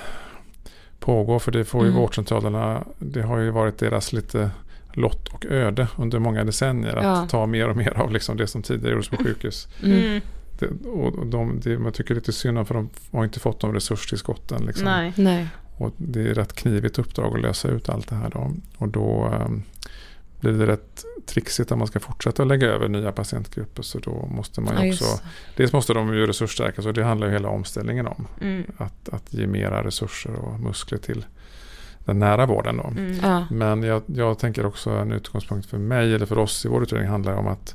pågår för det får ju Mm. vårdcentralerna, det har ju varit deras lite lott och öde under många decennier att Ja. ta mer och mer av liksom det som tidigare gjordes på sjukhus. Mm. Mm. Det, och och de, det, man tycker lite synd om för de har inte fått de resurstillskotten. Liksom. Nej. Nej. Och det är rätt knivigt uppdrag att lösa ut allt det här då. Och då ehm, blir det rätt trixigt om man ska fortsätta lägga över nya patientgrupper. Så då måste man Ja, också, dels måste de ju resursstärkas och det handlar ju hela omställningen om. Mm. Att, att ge mera resurser och muskler till den nära vården då. Mm. Ja. Men jag, jag tänker också en utgångspunkt för mig eller för oss i vår utredning handlar om att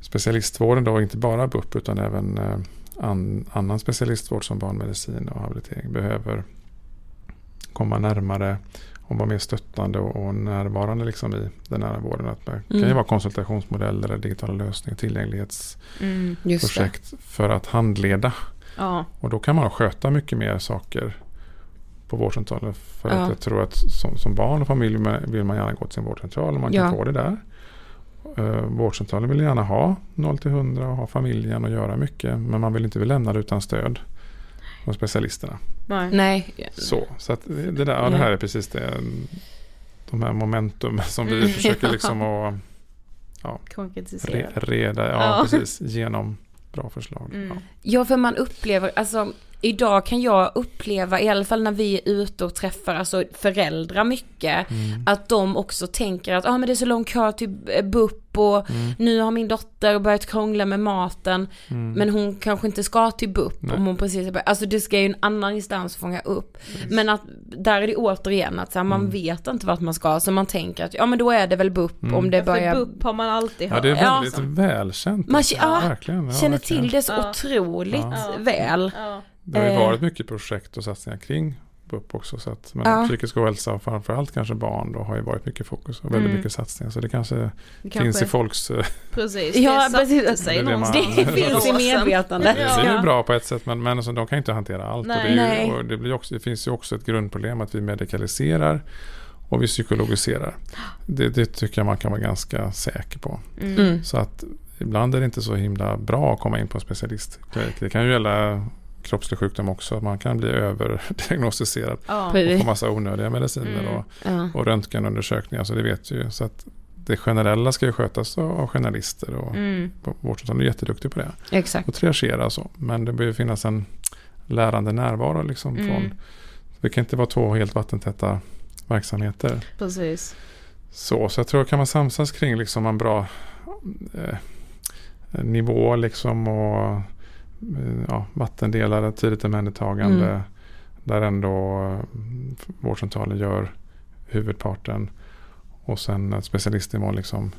specialistvården då inte bara BUP utan även eh, an, annan specialistvård som barnmedicin och habilitering behöver komma närmare och vara mer stöttande och, och närvarande liksom i den nära vården. Att det kan ju Mm. vara konsultationsmodeller, eller digitala lösningar, tillgänglighetsprojekt Mm. Just det. för att handleda. Ja. Och då kan man sköta mycket mer saker på vårdcentralen. För Ja. att jag tror att som, som barn och familj vill man gärna gå till sin vårdcentral och man kan Ja. få det där. Eh, vårdcentralen vill gärna ha 0 till 100 och ha familjen och göra mycket. Men man vill inte lämna det utan stöd från specialisterna. Nej. Så, så att det, där, ja, det här är precis det. De här momentum som vi Mm. försöker liksom att ja, re, reda, ja, Ja. precis, genom bra förslag. Mm. Ja. Ja, för man upplever, alltså idag kan jag uppleva, i alla fall när vi är ute och träffar alltså föräldrar mycket, Mm. att de också tänker att ah, men det är så lång kö till BUP och Mm. nu har min dotter börjat krångla med maten, Mm. men hon kanske inte ska till BUP Nej. om hon precis har alltså det ska ju en annan instans fånga upp. Men att där är det återigen att så här, man Mm. vet inte vart man ska, så man tänker att ja men då är det väl BUP Mm. om det För börjar BUP har man alltid Ja, hört. det är Ja. väldigt välkänt. Man, ja, verkligen, ja, känner verkligen. till det så Ja. otroligt Ja. väl. Det har ju Eh. varit mycket projekt och satsningar kring BUP också. Så att, men Ja. psykisk ohälsa och framförallt kanske barn då har ju varit mycket fokus och väldigt Mm. mycket satsningar. Så det kanske, Det finns kanske- i folks... eh, Precis, Ja, det precis. sig Det det man- finns i medvetandet. Det är ju bra på ett sätt men, men alltså, de kan inte hantera allt. Nej. och det, ju, och det, blir också, det finns ju också ett grundproblem att vi medikaliserar och vi psykologiserar. Det, det tycker jag man kan vara ganska säker på. Mm. Så att ibland är det inte så himla bra att komma in på en specialistklinik. Det kan ju gälla kroppslig sjukdom också. Man kan bli överdiagnostiserad Ja. och få massa onödiga mediciner Mm. och, Ja. och röntgenundersökningar. Så det vet ju. Så att det generella ska ju skötas av av generalister och Mm. vårdcentralen är jätteduktig på det. Exakt. Och triagera och så. Men det behöver finnas en lärande närvaro liksom Mm. från det kan inte vara två helt vattentäta verksamheter. Precis. Så, så jag tror kan man samsas kring liksom en bra eh, nivå liksom och ja, vattendelare, tidigt omhändertagande. Mm. Där ändå eh, vårdcentralen gör huvudparten. Och sen att specialistnivån liksom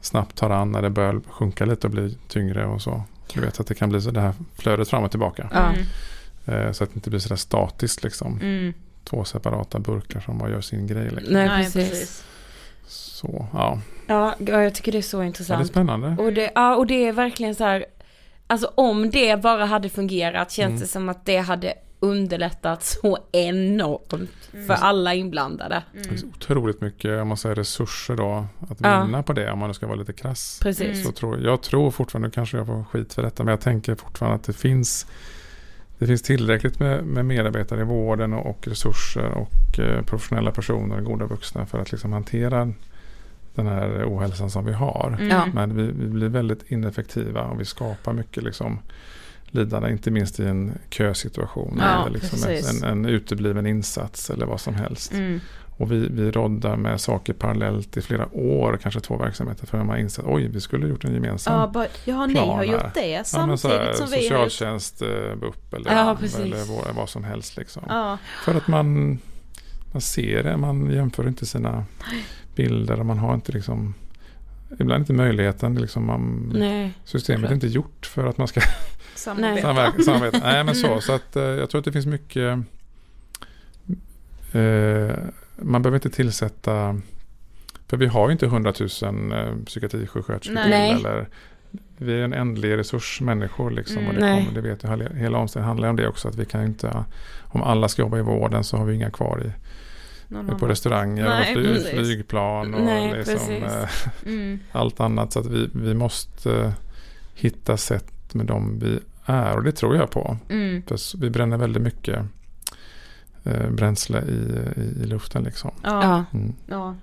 snabbt tar an när det börjar sjunka lite och bli tyngre och så. Du vet att det kan bli så det här flödet fram och tillbaka. Mm. Eh, så att det inte blir sådär statiskt liksom. Mm. Två separata burkar som bara gör sin grej. Liksom. Nej, Nej, precis. Så, ja. Ja, ja, jag tycker det är så ja. Det är intressant. spännande. och, det, ja, och det är verkligen så här, alltså om det bara hade fungerat känns Mm. det som att det hade underlättat så enormt för alla inblandade. Det finns otroligt mycket om man säger, resurser då att Ja. vinna på det om man nu ska vara lite krass. Precis. Så tror, jag tror fortfarande, nu kanske jag får skit för detta, men jag tänker fortfarande att det finns det finns tillräckligt med, med medarbetare i vården och, och resurser och eh, professionella personer, goda vuxna för att liksom hantera den här ohälsan som vi har. Mm. Ja. Men vi, vi blir väldigt ineffektiva och vi skapar mycket liksom lidande, inte minst i en kösituation Ja, eller liksom en, en utebliven insats eller vad som helst. Mm. Och vi, vi roddar med saker parallellt i flera år, kanske två verksamheter, för man har insett oj, vi skulle ha gjort en gemensam Ja, bara, ja, ni plan har gjort det Ja, samtidigt så här, som vi. Socialtjänst, eh, BUP eller, Ja, eller vad, vad som helst. Liksom. Ja. För att man, man ser det, man jämför inte sina bilder och man har inte liksom Ibland inte möjligheten, liksom man, Nej. systemet är inte gjort för att man ska Samarbeta. samverka. samarbeta. Nej men så, så att eh, jag tror att det finns mycket eh, Man behöver inte tillsätta För vi har ju inte 100 000 eh, psykiatrisjuksköterskor eller Vi är en ändlig resurs människor liksom. Och det, Mm. Kommer, det vet jag, hela- hela omställningen handlar om det också. Att vi kan inte Om alla ska jobba i vården så har vi inga kvar i, Någon på restauranger Nej, och fly, flygplan och Nej, liksom, eh, Mm. allt annat. Så att vi, vi måste eh, hitta sätt med dem vi är. Och det tror jag på. Mm. För vi bränner väldigt mycket eh, bränsle i, i, i luften liksom. Ja. Ja. Mm. ja.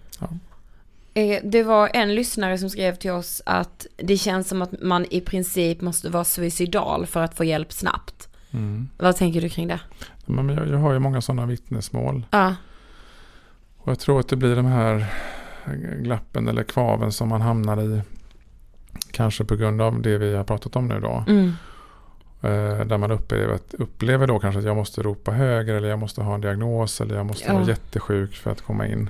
Eh, Det var en lyssnare som skrev till oss att det känns som att man i princip måste vara suicidal för att få hjälp snabbt. Mm. Vad tänker du kring det? Men jag, jag har ju många sådana vittnesmål. Ja, Och jag tror att det blir de här glappen eller kvaven som man hamnar i. Kanske på grund av det vi har pratat om nu då. mm. Eh, där man upplever, upplever då kanske att jag måste ropa högre eller jag måste ha en diagnos eller jag måste Ja. vara jättesjuk för att komma in.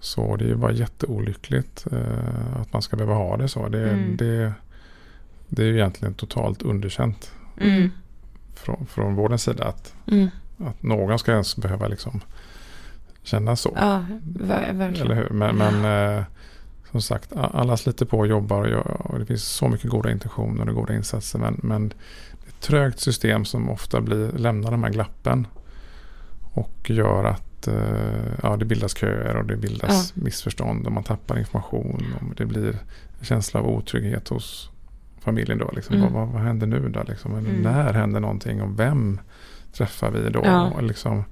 Så det är ju bara jätteolyckligt eh, att man ska behöva ha det så. Det, Mm. det, det är ju egentligen totalt underkänt Mm. från, från vårdens sida att, Mm. att någon ska ens behöva liksom känna så. ja ver- verkligen. Eller hur? Men, men eh, som sagt, alla sliter på och jobbar och, gör, och det finns så mycket goda intentioner och goda insatser. Men, men det är ett trögt system som ofta blir, lämnar de här glappen. Och gör att eh, ja, det bildas köer och det bildas missförstånd och man tappar information och det blir en känsla av otrygghet hos familjen då. Liksom. Mm. Vad, vad, händer nu då? Liksom? Mm. När händer någonting och vem träffar vi då? Ja. Och liksom,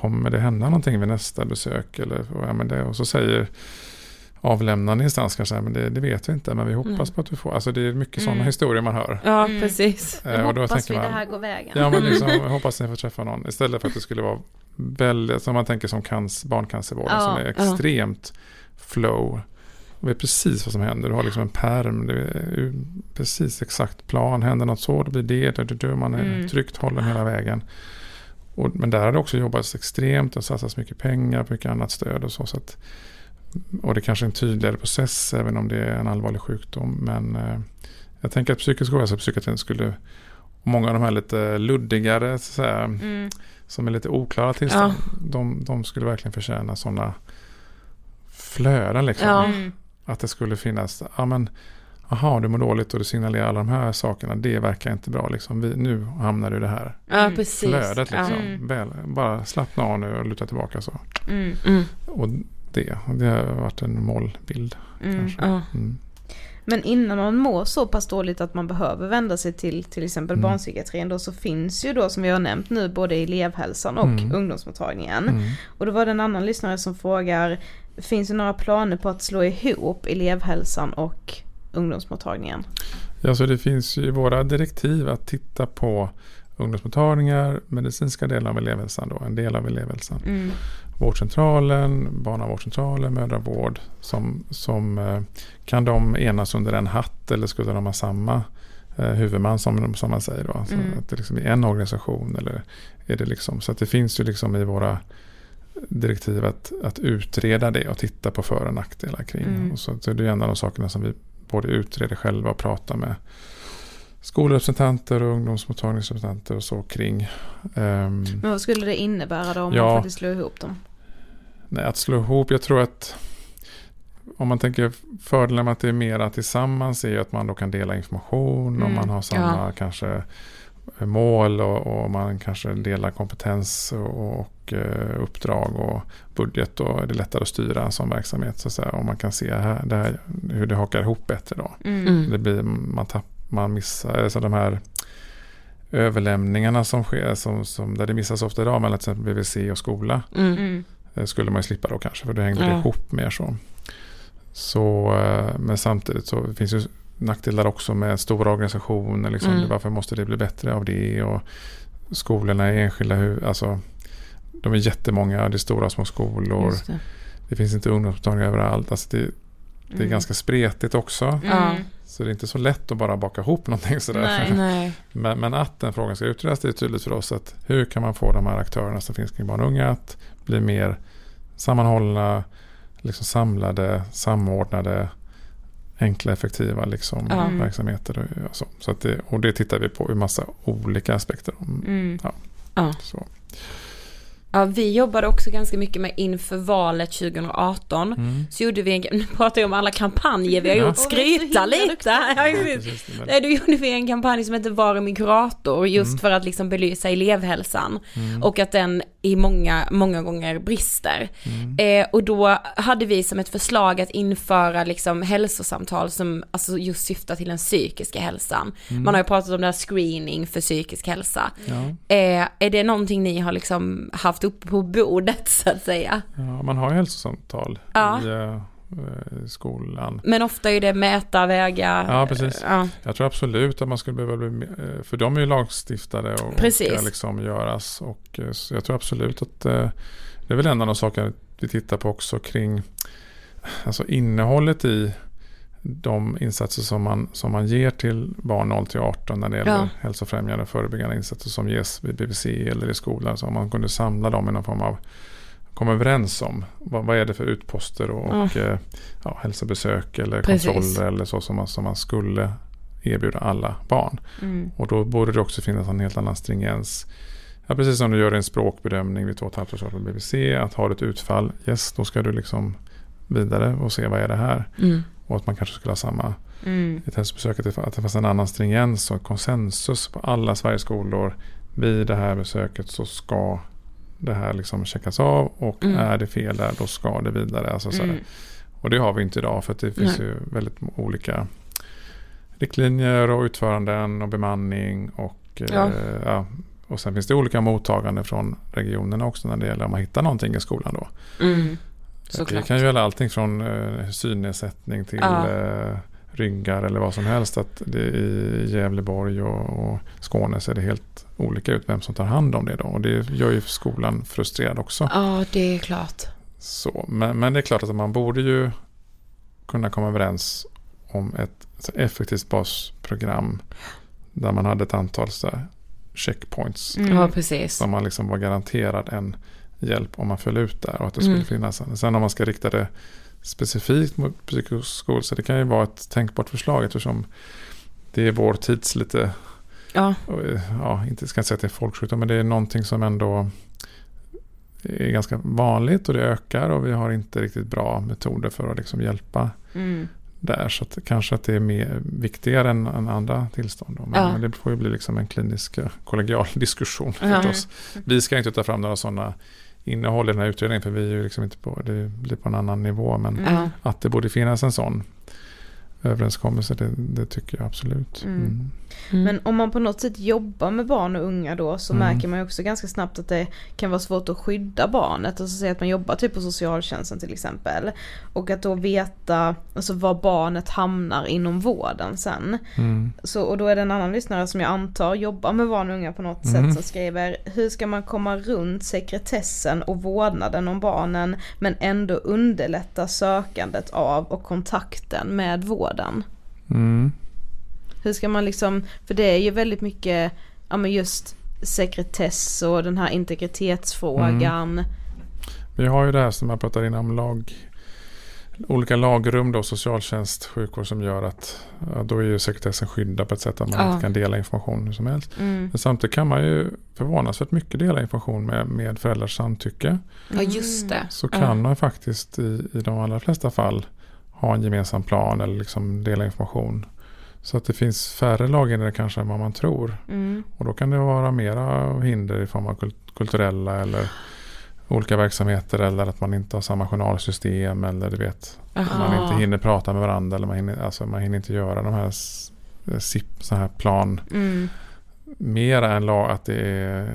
kommer det hända någonting vid nästa besök? Eller, och, ja, men det, och så säger avlämnande instans kanske, men det, det vet vi inte, men vi hoppas Mm. på att du får. Alltså det är mycket sådana Mm. historier man hör. Ja, Mm. precis. Eh, och då hoppas tänker vi man, det här går vägen. Ja, men liksom, jag hoppas ni får träffa någon. Istället för att det skulle vara väldigt, som man tänker som cancer, barncancervården, Ja, som är ja. extremt flow. Och vet precis vad som händer. Du har liksom en perm, det är precis exakt plan. Händer något så, då blir det, det, det man är Mm. tryggt hållen hela vägen. Och, men där har det också jobbats extremt och satsats mycket pengar på mycket annat stöd och så. så att, och det kanske är en tydligare process även om det är en allvarlig sjukdom. Men eh, jag tänker att psykisk ohälsa och psykiatrin skulle, och många av de här lite luddigare, så att säga, Mm. som är lite oklara tillstånd, de, de skulle verkligen förtjäna sådana flöden. Liksom. Ja. Mm. Att det skulle finnas, ja men, aha du mår dåligt och du signalerar alla de här sakerna, det verkar inte bra. Liksom. Vi, nu hamnar du i det här Ja, Mm. precis. flödet. Liksom. Mm. Väl, bara slappna av nu och luta tillbaka så. Mm. Mm. Och det, det har varit en målbild. Mm. Kanske. Ja. Mm. Men innan man mår så pass dåligt att man behöver vända sig till till exempel Mm. barnpsykiatrin då så finns ju då som vi har nämnt nu både elevhälsan och Mm. ungdomsmottagningen. Mm. Och då var det en annan lyssnare som frågar, finns det några planer på att slå ihop elevhälsan och ungdomsmottagningen? Ja, så det finns ju i våra direktiv att titta på ungdomsmottagningar, medicinska delar av elevhälsan då, en del av elevhälsan. Mm. Vårdcentralen, barnavårdscentralen, mödravård. Som, som, eh, kan de enas under en hatt eller skulle de ha samma eh, huvudman som, som man säger då? Alltså Mm. Att det liksom är en organisation eller är det liksom, så att det finns ju liksom i våra direktiv att, att utreda det och titta på för och nackdelar kring. Mm. Och så, så det är en av de sakerna som vi både utreder själva och pratar med skolrepresentanter och ungdomsmottagningsrepresentanter och så kring. Ehm, Men vad skulle det innebära då om Ja. man faktiskt slår ihop dem? Nej, att slå ihop, jag tror att om man tänker fördelen med att det är mera tillsammans är ju att man då kan dela information och Mm, man har samma kanske mål och, och man kanske delar kompetens och, och eh, uppdrag och budget och det är lättare att styra en sån verksamhet så att säga. Och man kan se här, det här, hur det hakar ihop bättre då. Mm. Det blir, man, tapp, man missar, alltså de här överlämningarna som sker, som, som, där det missas ofta idag mellan till exempel BVC och skola. Mm. Mm. Eh, skulle man ju slippa då kanske för då hängde det Ja. ihop mer så. så eh, men samtidigt så finns ju nackdelar också med stora organisationer. Liksom. Mm. Varför måste det bli bättre av det? Och skolorna är enskilda, alltså de är jättemånga, det är stora små skolor. Det. Det finns inte ungdomsmottagningar överallt. Alltså det, det är Mm. ganska spretigt också. Mm. Så det är inte så lätt att bara baka ihop någonting sådär. Nej. Nej. Men, men att den frågan ska utredas, det är tydligt för oss att hur kan man få de här aktörerna som finns kring barn och unga att bli mer sammanhållna, liksom samlade, samordnade, enkla, effektiva liksom, Ja. verksamheter. Och, och så. Så att det, och det tittar vi på ur massa olika aspekter. Mm. Ja. Så. Ja, vi jobbade också ganska mycket med inför valet 2018. Mm. Så gjorde vi en, nu pratar jag om alla kampanjer vi har Ja. gjort, skryta lite. Ja, Nej, då gjorde vi en kampanj som heter Var är min kurator? Just Mm. för att liksom belysa elevhälsan. Mm. Och att den i många, många gånger brister. Mm. Eh, och då hade vi som ett förslag att införa liksom hälsosamtal som alltså just syftar till den psykiska hälsan. Mm. Man har ju pratat om det här screening för psykisk hälsa. Ja. Eh, är det någonting ni har liksom haft uppe på bordet så att säga? Ja, man har ju hälsosamtal Ja. i eh, skolan. Men ofta är det mäta, väga. Ja, precis. Ja, Jag tror absolut att man skulle behöva bli, eh, för de är ju lagstiftade och, och Precis. ska liksom göras. Och eh, jag tror absolut att eh, det är väl en av de saker vi tittar på också kring alltså innehållet i de insatser som man, som man ger till barn 0 till 18 när det gäller Ja. hälsofrämjande och förebyggande insatser som ges vid BVC eller i skolan. Så om man kunde samla dem i någon form av komma överens om vad, vad är det för utposter och, och eh, ja, hälsobesök eller Precis. kontroller eller så som man, som man skulle erbjuda alla barn. Mm. Och då borde det också finnas en helt annan stringens. Ja, precis som du gör en språkbedömning vid två och ett halvt års ålder på BVC. Att har du ett utfall, yes, då ska du liksom vidare och se vad är det här. mm. Och att man kanske skulle ha samma Mm. ett hälsobesök. Att det, att det fanns en annan stringens och konsensus på alla Sveriges skolor. Vid det här besöket så ska det här liksom checkas av och Mm. är det fel där då ska det vidare. Alltså så. Mm. Och det har vi inte idag för det finns Nej. ju väldigt olika riktlinjer och utföranden och bemanning och, eh, Ja. ja. och sen finns det olika mottagande från regionerna också när det gäller om man hittar någonting i skolan då. Mm. Det kan ju gälla allting från eh, synnedsättning till Ja. eh, ryggar eller vad som helst. Att det I Gävleborg och, och Skåne ser det helt olika ut vem som tar hand om det då. Och det gör ju skolan frustrerad också. Ja, det är klart. Så, men, men det är klart att man borde ju kunna komma överens om ett så effektivt basprogram där man hade ett antal så checkpoints. Mm. Ja, precis. Så man liksom var garanterad en hjälp om man föll ut där och att det skulle Mm. finnas en. Sen om man ska rikta det specifikt mot psykoskol så det kan ju vara ett tänkbart förslag eftersom det är vår tids lite, Ja. ja, inte ska jag säga att det är folksjukdom, men det är någonting som ändå är ganska vanligt och det ökar och vi har inte riktigt bra metoder för att liksom hjälpa Mm. där. Så att kanske att det är mer viktigare än, än andra tillstånd. Då. Men, Ja. men det får ju bli liksom en klinisk kollegial diskussion Ja. förstås. Vi ska inte ta fram några sådana innehåll i den här utredningen för vi är ju liksom inte på, det blir på en annan nivå. Men Mm. Att det borde finnas en sån överenskommelse det, det tycker jag absolut. Mm. Mm. Men om man på något sätt jobbar med barn och unga då så Mm. märker man ju också ganska snabbt att det kan vara svårt att skydda barnet. Alltså säga att man jobbar typ på socialtjänsten till exempel. Och att då veta alltså, var barnet hamnar inom vården sen. Mm. Så, och då är det en annan lyssnare som jag antar jobbar med barn och unga på något Mm. sätt som skriver Hur ska man komma runt sekretessen och vårdnaden om barnen men ändå underlätta sökandet av och kontakten med vården? Mm. Hur ska man liksom, för det är ju väldigt mycket, ja men just sekretess och den här integritetsfrågan. Vi har ju det här som jag pratade innan om lag, olika lagrum då, socialtjänst, sjukvård som gör att ja, då är ju sekretessen skyddad på ett sätt att man Ja. inte kan dela information hur som helst. Mm. Men samtidigt kan man ju förvånansvärt mycket dela information med, med föräldrars samtycke. Ja, just det. Så kan man faktiskt i, i de allra flesta fall ha en gemensam plan eller liksom dela information. Så att det finns färre laghinder kanske än vad man tror. Mm. Och då kan det vara mera hinder i form av kult- kulturella eller olika verksamheter eller att man inte har samma journalsystem eller du vet att man inte hinner prata med varandra eller man hinner, alltså man hinner inte göra de här SIP, så här plan Mm. mera än la, att det är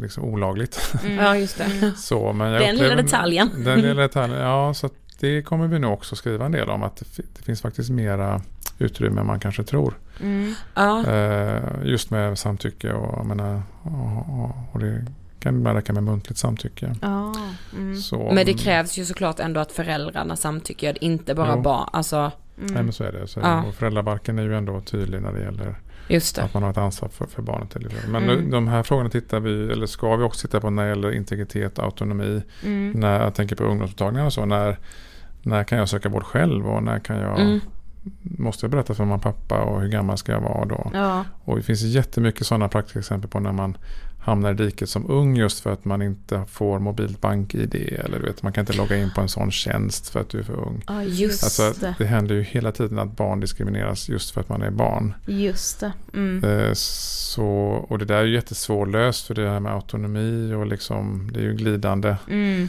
liksom olagligt. Ja, just det. Så, men jag Den lilla detaljen. Den lilla detaljen, ja. Så att det kommer vi nog också skriva en del om. Att det, det finns faktiskt mera utrymme än man kanske tror. Mm. Ja. Eh, just med samtycke och, jag menar, och, och, och det kan ibland räcka med muntligt samtycke. Ja. Mm. Så, Men det krävs ju såklart ändå att föräldrarna samtycker, inte bara barn. Alltså, Nej, men så är det. Så, Ja. och föräldrabalken är ju ändå tydlig när det gäller just det. att man har ett ansvar för, för barnet. Eller, men Mm. nu- de här frågorna tittar vi, eller ska vi också titta på när det gäller integritet och autonomi. Mm. När jag tänker på ungdomsmottagningar och så. När, när kan jag söka vård själv och när kan jag Mm. Måste jag berätta för mamma och pappa och hur gammal ska jag vara då? Ja. Och det finns jättemycket sådana praktiska exempel på när man hamnar i diket som ung just för att man inte får mobilt bank-id. Eller du vet, man kan inte logga in på en sån tjänst för att du är för ung. ja, just Alltså, det. det händer ju hela tiden att barn diskrimineras just för att man är barn. Just det. Mm. Eh, Så, och det där är ju jättesvårlöst för det här med autonomi och liksom, det är ju glidande Mm.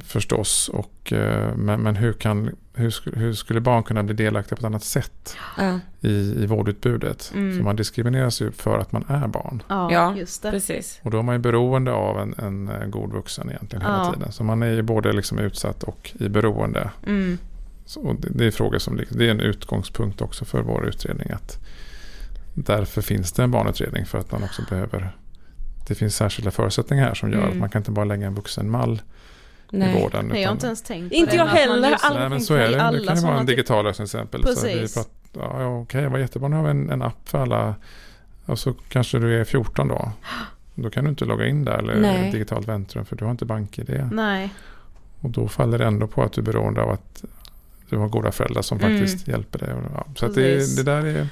Förstås. Och, eh, men men hur, kan, hur, hur skulle barn kunna bli delaktiga på ett annat sätt Ja, i, i vårdutbudet? Mm. För man diskrimineras ju för att man är barn. Ja, just det. precis. Och då är man ju beroende av en, en god vuxen egentligen hela Ja. tiden. Så man är ju både liksom utsatt och i beroende. Mm. Så, och det, det är frågor som ligger- det är en utgångspunkt också för vår utredning. att Därför finns det en barnutredning för att man också behöver det finns särskilda förutsättningar här som gör Mm. att man kan inte bara lägga en vuxen mall i Nej. vården. Nej, jag har inte ens tänkt på Inte jag heller. Nej men så är det. Det kan ju vara en digital lösning till exempel. Så vi Precis. pratar, ja, okej, vad jättebra. Nu har vi en, en app för alla. Och så kanske du är 14 då. Då kan du inte logga in där eller Nej. digitalt väntrum för du har inte bank-id. Nej. Och då faller det ändå på att du är beroende av att du har goda föräldrar som Mm. faktiskt hjälper dig. Ja, så att det, det där är,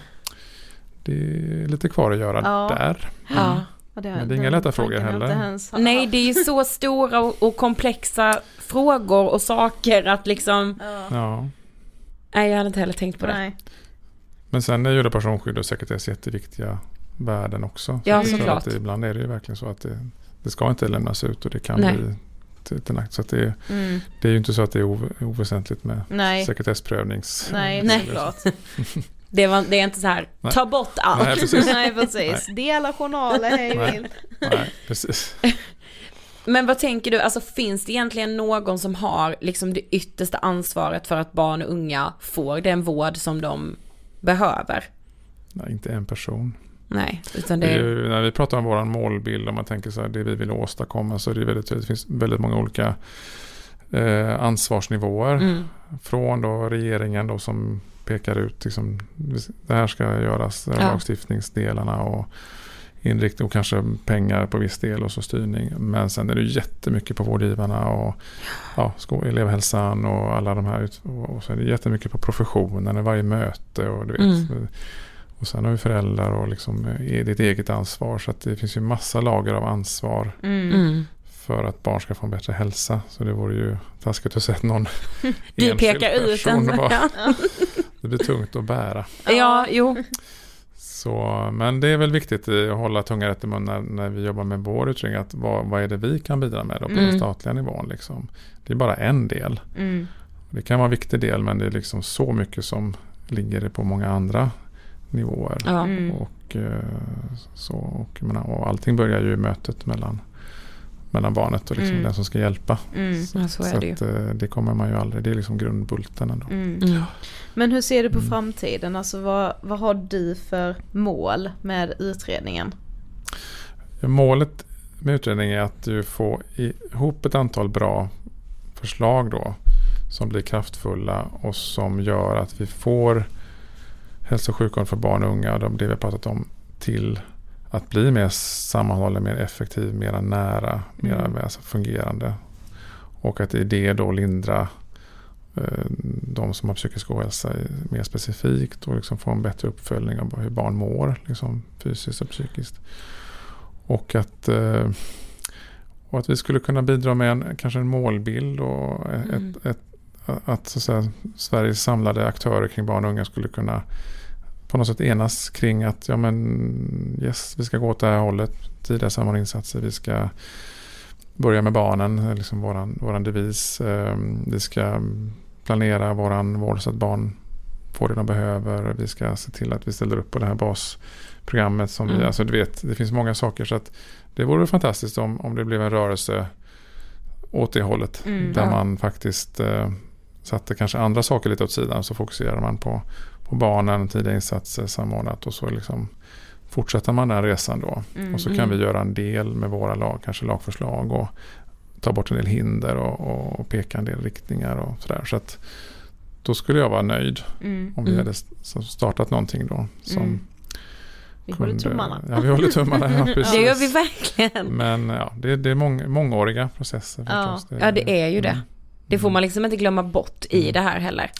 det är lite kvar att göra Ja. där. Ja. Ja, Men det är inga lätta frågor heller. Nej, det är ju så stora och, och komplexa frågor och saker att liksom... Ja. Nej, jag hade inte heller tänkt på det. Nej. Men sen är ju det personskydd och sekretess jätteviktiga värden också. Ja, Så såklart. Att det, ibland är det ju verkligen så att det, det ska inte lämnas ut och det kan Nej. bli till, till nack. Så att det, Mm. det är ju inte så att det är ov- oväsentligt med Nej. sekretessprövnings... Nej, Nej. såklart. Det, var, det är inte så här, Nej. ta bort allt. Nej, precis. Nej, precis. Dela journaler hej Nej. Nej, precis. Men vad tänker du, alltså finns det egentligen någon som har liksom det yttersta ansvaret för att barn och unga får den vård som de behöver? Nej, inte en person. Nej, utan det är när vi pratar om vår målbild, om man tänker så här, det vi vill åstadkomma, så är det väldigt tydligt. Det finns väldigt många olika eh, ansvarsnivåer. Mm. Från då regeringen då som pekar ut, liksom, det här ska göras, Ja. lagstiftningsdelarna och inriktning och kanske pengar på viss del och så styrning. Men sen är det ju jättemycket på vårdgivarna och ja, elevhälsan och alla de här. ut- Och, och så är det jättemycket på professionen i varje möte och du vet. Mm. Och sen har vi föräldrar och liksom eh, ditt eget ansvar. Så att det finns ju massa lager av ansvar Mm. Mm. för att barn ska få en bättre hälsa. Så det vore ju taskigt att att någon Du enskild pekar ut person en... bara- Ja. Det blir tungt att bära. ja, jo. Så, men det är väl viktigt att hålla tungan rätt i mun när, när vi jobbar med vår utredning. Att vad, vad är det vi kan bidra med då på Mm. den statliga nivån? Liksom. Det är bara en del. Mm. Det kan vara en viktig del men det är liksom så mycket som ligger på många andra nivåer. Ja. Mm. Och, eh, så, och, menar, och allting börjar ju i mötet mellan, mellan barnet och liksom Mm. den som ska hjälpa. Mm. Ja, så är det att, eh, det kommer man ju aldrig, det är liksom grundbulten ändå. Mm. Mm. Men hur ser du på Mm. framtiden? Alltså vad, vad har du för mål med utredningen? Ja, Målet med utredningen är att du får ihop ett antal bra förslag då som blir kraftfulla och som gör att vi får hälso och sjukvård för barn och unga, de- det vi har pratat om, till att bli mer sammanhållen, mer effektiv, mer nära, mer Mm. fungerande. Och att i det då lindra eh, de som har psykisk ohälsa mer specifikt och liksom få en bättre uppföljning av hur barn mår liksom fysiskt och psykiskt. Och att, eh, och att vi skulle kunna bidra med en, kanske en målbild och Mm. ett, ett, att så att säga, Sveriges samlade aktörer kring barn och unga skulle kunna på något sätt enas kring att ja men yes, vi ska gå åt det här hållet. Tidiga samordningsinsatser. Vi ska börja med barnen, liksom våran, våran devis. Eh, Vi ska planera våran vård så att barn får det de behöver. Vi ska se till att vi ställer upp på det här basprogrammet. Som vi, Mm. alltså du vet, det finns många saker. så att Det vore fantastiskt om, om det blev en rörelse åt det hållet. Mm. där Ja. man faktiskt eh, satte kanske andra saker lite åt sidan. Så fokuserar man på, på barnen, tidiga insatser samordnat och så liksom fortsätter man den resan då. Mm. Och så kan Mm. vi göra en del med våra lag, kanske lagförslag och ta bort en del hinder och, och, peka en del riktningar och sådär. Så att då skulle jag vara nöjd Mm. om vi Mm. hade startat någonting då. Som Mm. Vi håller tummarna. Ja, vi håller tummarna. Ja, precis. Det gör vi verkligen. Men ja, det, det är mång, mångåriga processer Ja. förstås. Ja, det är ju det. Mm. Det får man liksom inte glömma bort i Mm. det här heller.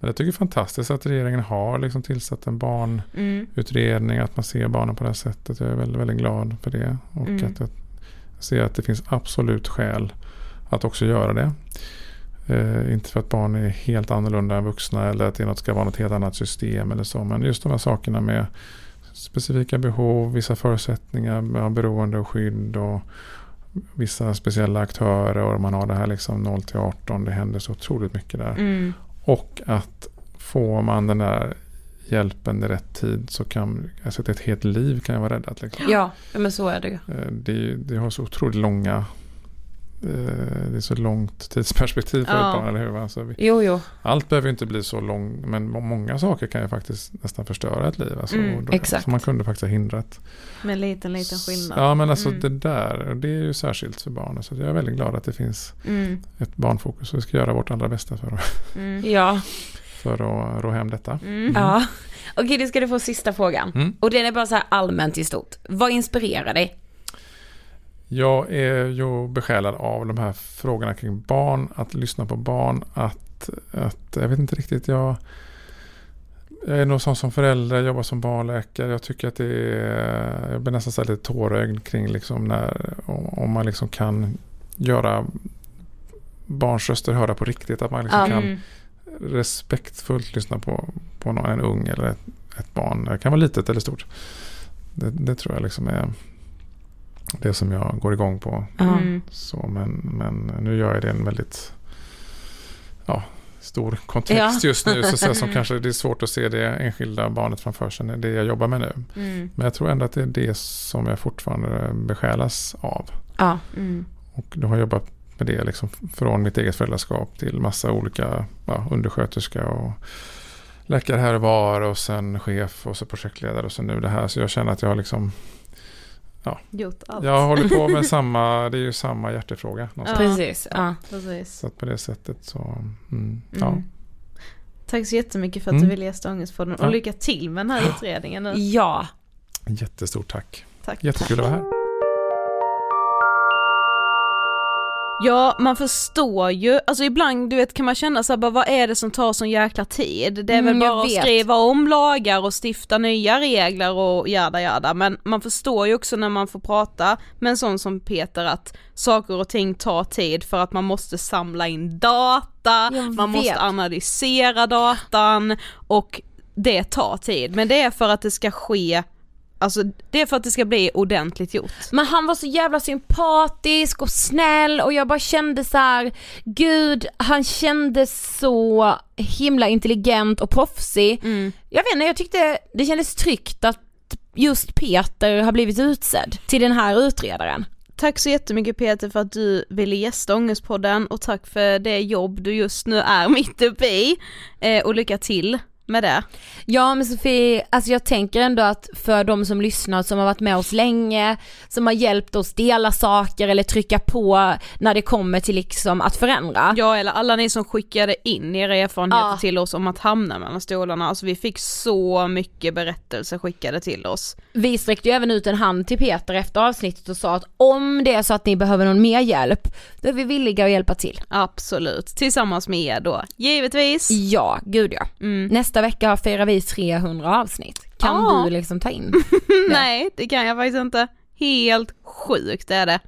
Men jag tycker det är fantastiskt att regeringen har liksom tillsatt en barnutredning, Mm. att man ser barnen på det här sättet. Jag är väldigt, väldigt glad för det. Och Mm. att jag ser att det finns absolut skäl att också göra det. Eh, inte för att barn är helt annorlunda än vuxna eller att det något, ska vara något helt annat system eller så. Men just de här sakerna med specifika behov, vissa förutsättningar med beroende och skydd och vissa speciella aktörer och man har det här liksom 0 till 18. Det händer så otroligt mycket där. Mm. Och att får man den där hjälpen i rätt tid så kan alltså ett helt liv kan ju vara räddat. Liksom. Ja, men så är det ju. Eh, Det, det har så otroligt långa det är så långt tidsperspektiv för Ja. ett barn, eller hur? Alltså vi, Jo, jo. allt behöver inte bli så långt, men må- många saker kan ju faktiskt nästan förstöra ett liv. Alltså, Mm, då, exakt. Som man kunde faktiskt ha hindrat. Med en liten, liten skillnad. Ja, men alltså Mm. det där, och det är ju särskilt för barnen. Så jag är väldigt glad att det finns Mm. ett barnfokus. Och vi ska göra vårt allra bästa för att, Mm. Ja. för att rå hem detta. Mm. ja. Okej, då ska du få sista frågan. Mm. Och den är bara så här allmänt i stort. Vad inspirerar dig? Jag är ju besjälad av de här frågorna kring barn, att lyssna på barn, att, att jag vet inte riktigt, jag, jag är nog sån som förälder, jobbar som barnläkare, jag tycker att det är, jag blir nästan så lite tårögd kring liksom när, om, man liksom kan göra barns röster höra på riktigt, att man liksom kan Mm. respektfullt lyssna på, på någon, en ung eller ett, ett barn, det kan vara litet eller stort. Det, det tror jag liksom är det som jag går igång på. Mm. Så, men, men nu gör jag det en väldigt ja, stor kontext Ja. just nu. Så, säga, som kanske det är svårt att se det enskilda barnet framför sig, det jag jobbar med nu. Mm. Men jag tror ändå att det är det som jag fortfarande besjälas av. Ja. Mm. Och då har jag jobbat med det liksom från mitt eget föräldraskap till massa olika ja, undersköterska och läkare här och var och sen chef och så projektledare och så nu det här. Så jag känner att jag har liksom, Gjort allt. jag håller på med samma, det är ju samma hjärtefråga. någonstans. Precis. Ja. Precis. Så att på det sättet så, mm, ja. Mm. Tack så jättemycket för att Mm. du ville gästa Ångestpodden och Ja. lycka till med den här utredningen nu. ja. Jättestort tack. Tack. Jättekul att vara här. Ja, man förstår ju, alltså ibland du vet kan man känna så här, bara, vad är det som tar sån jäkla tid? Det är Mm, väl jag bara att vet. skriva om lagar och stifta nya regler och jada jada, men man förstår ju också när man får prata med en sån som Peter att saker och ting tar tid för att man måste samla in data, man måste analysera datan och det tar tid, men det är för att det ska ske Alltså det är för att det ska bli ordentligt gjort. Men han var så jävla sympatisk och snäll och jag bara kände så här, gud han kändes så himla intelligent och proffsig. Mm. Jag vet inte, jag tyckte det kändes tryggt att just Peter har blivit utsedd till den här utredaren. Tack så jättemycket Peter för att du ville gästa Ångestpodden och tack för det jobb du just nu är mitt uppe i. Eh, och lycka till med det. Ja men Sofie, alltså jag tänker ändå att för de som lyssnar som har varit med oss länge, som har hjälpt oss dela saker eller trycka på när det kommer till liksom att förändra. Ja eller alla ni som skickade in era erfarenheter Ja. till oss om att hamna mellan stolarna, alltså vi fick så mycket berättelser skickade till oss. Vi sträckte ju även ut en hand till Peter efter avsnittet och sa att om det är så att ni behöver någon mer hjälp, då är vi villiga att hjälpa till. Absolut, tillsammans med er då, givetvis. Ja, gud ja. Mm. Nästa vecka firar vi 300 avsnitt. Kan Ja. du liksom ta in? Nej, det kan jag faktiskt inte. Helt sjukt är det.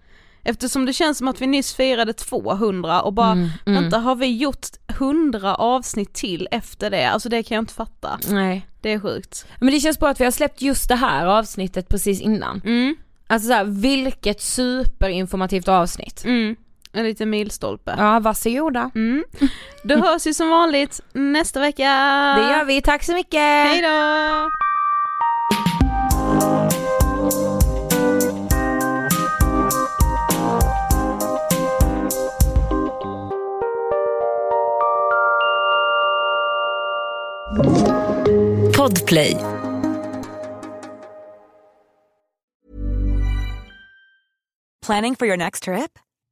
Eftersom det känns som att vi nyss firade 200 och bara, Mm, mm. vänta har vi gjort 100 avsnitt till efter det? Alltså det kan jag inte fatta. Nej. Det är sjukt. Men det känns bra att vi har släppt just det här avsnittet precis innan. Mm, Alltså såhär, vilket superinformativt avsnitt. mm. En liten milstolpe. Ja, varsågoda. Mm. Då hörs vi som vanligt nästa vecka. Det gör vi, tack så mycket! Hej då! Podplay. Planning for your next trip?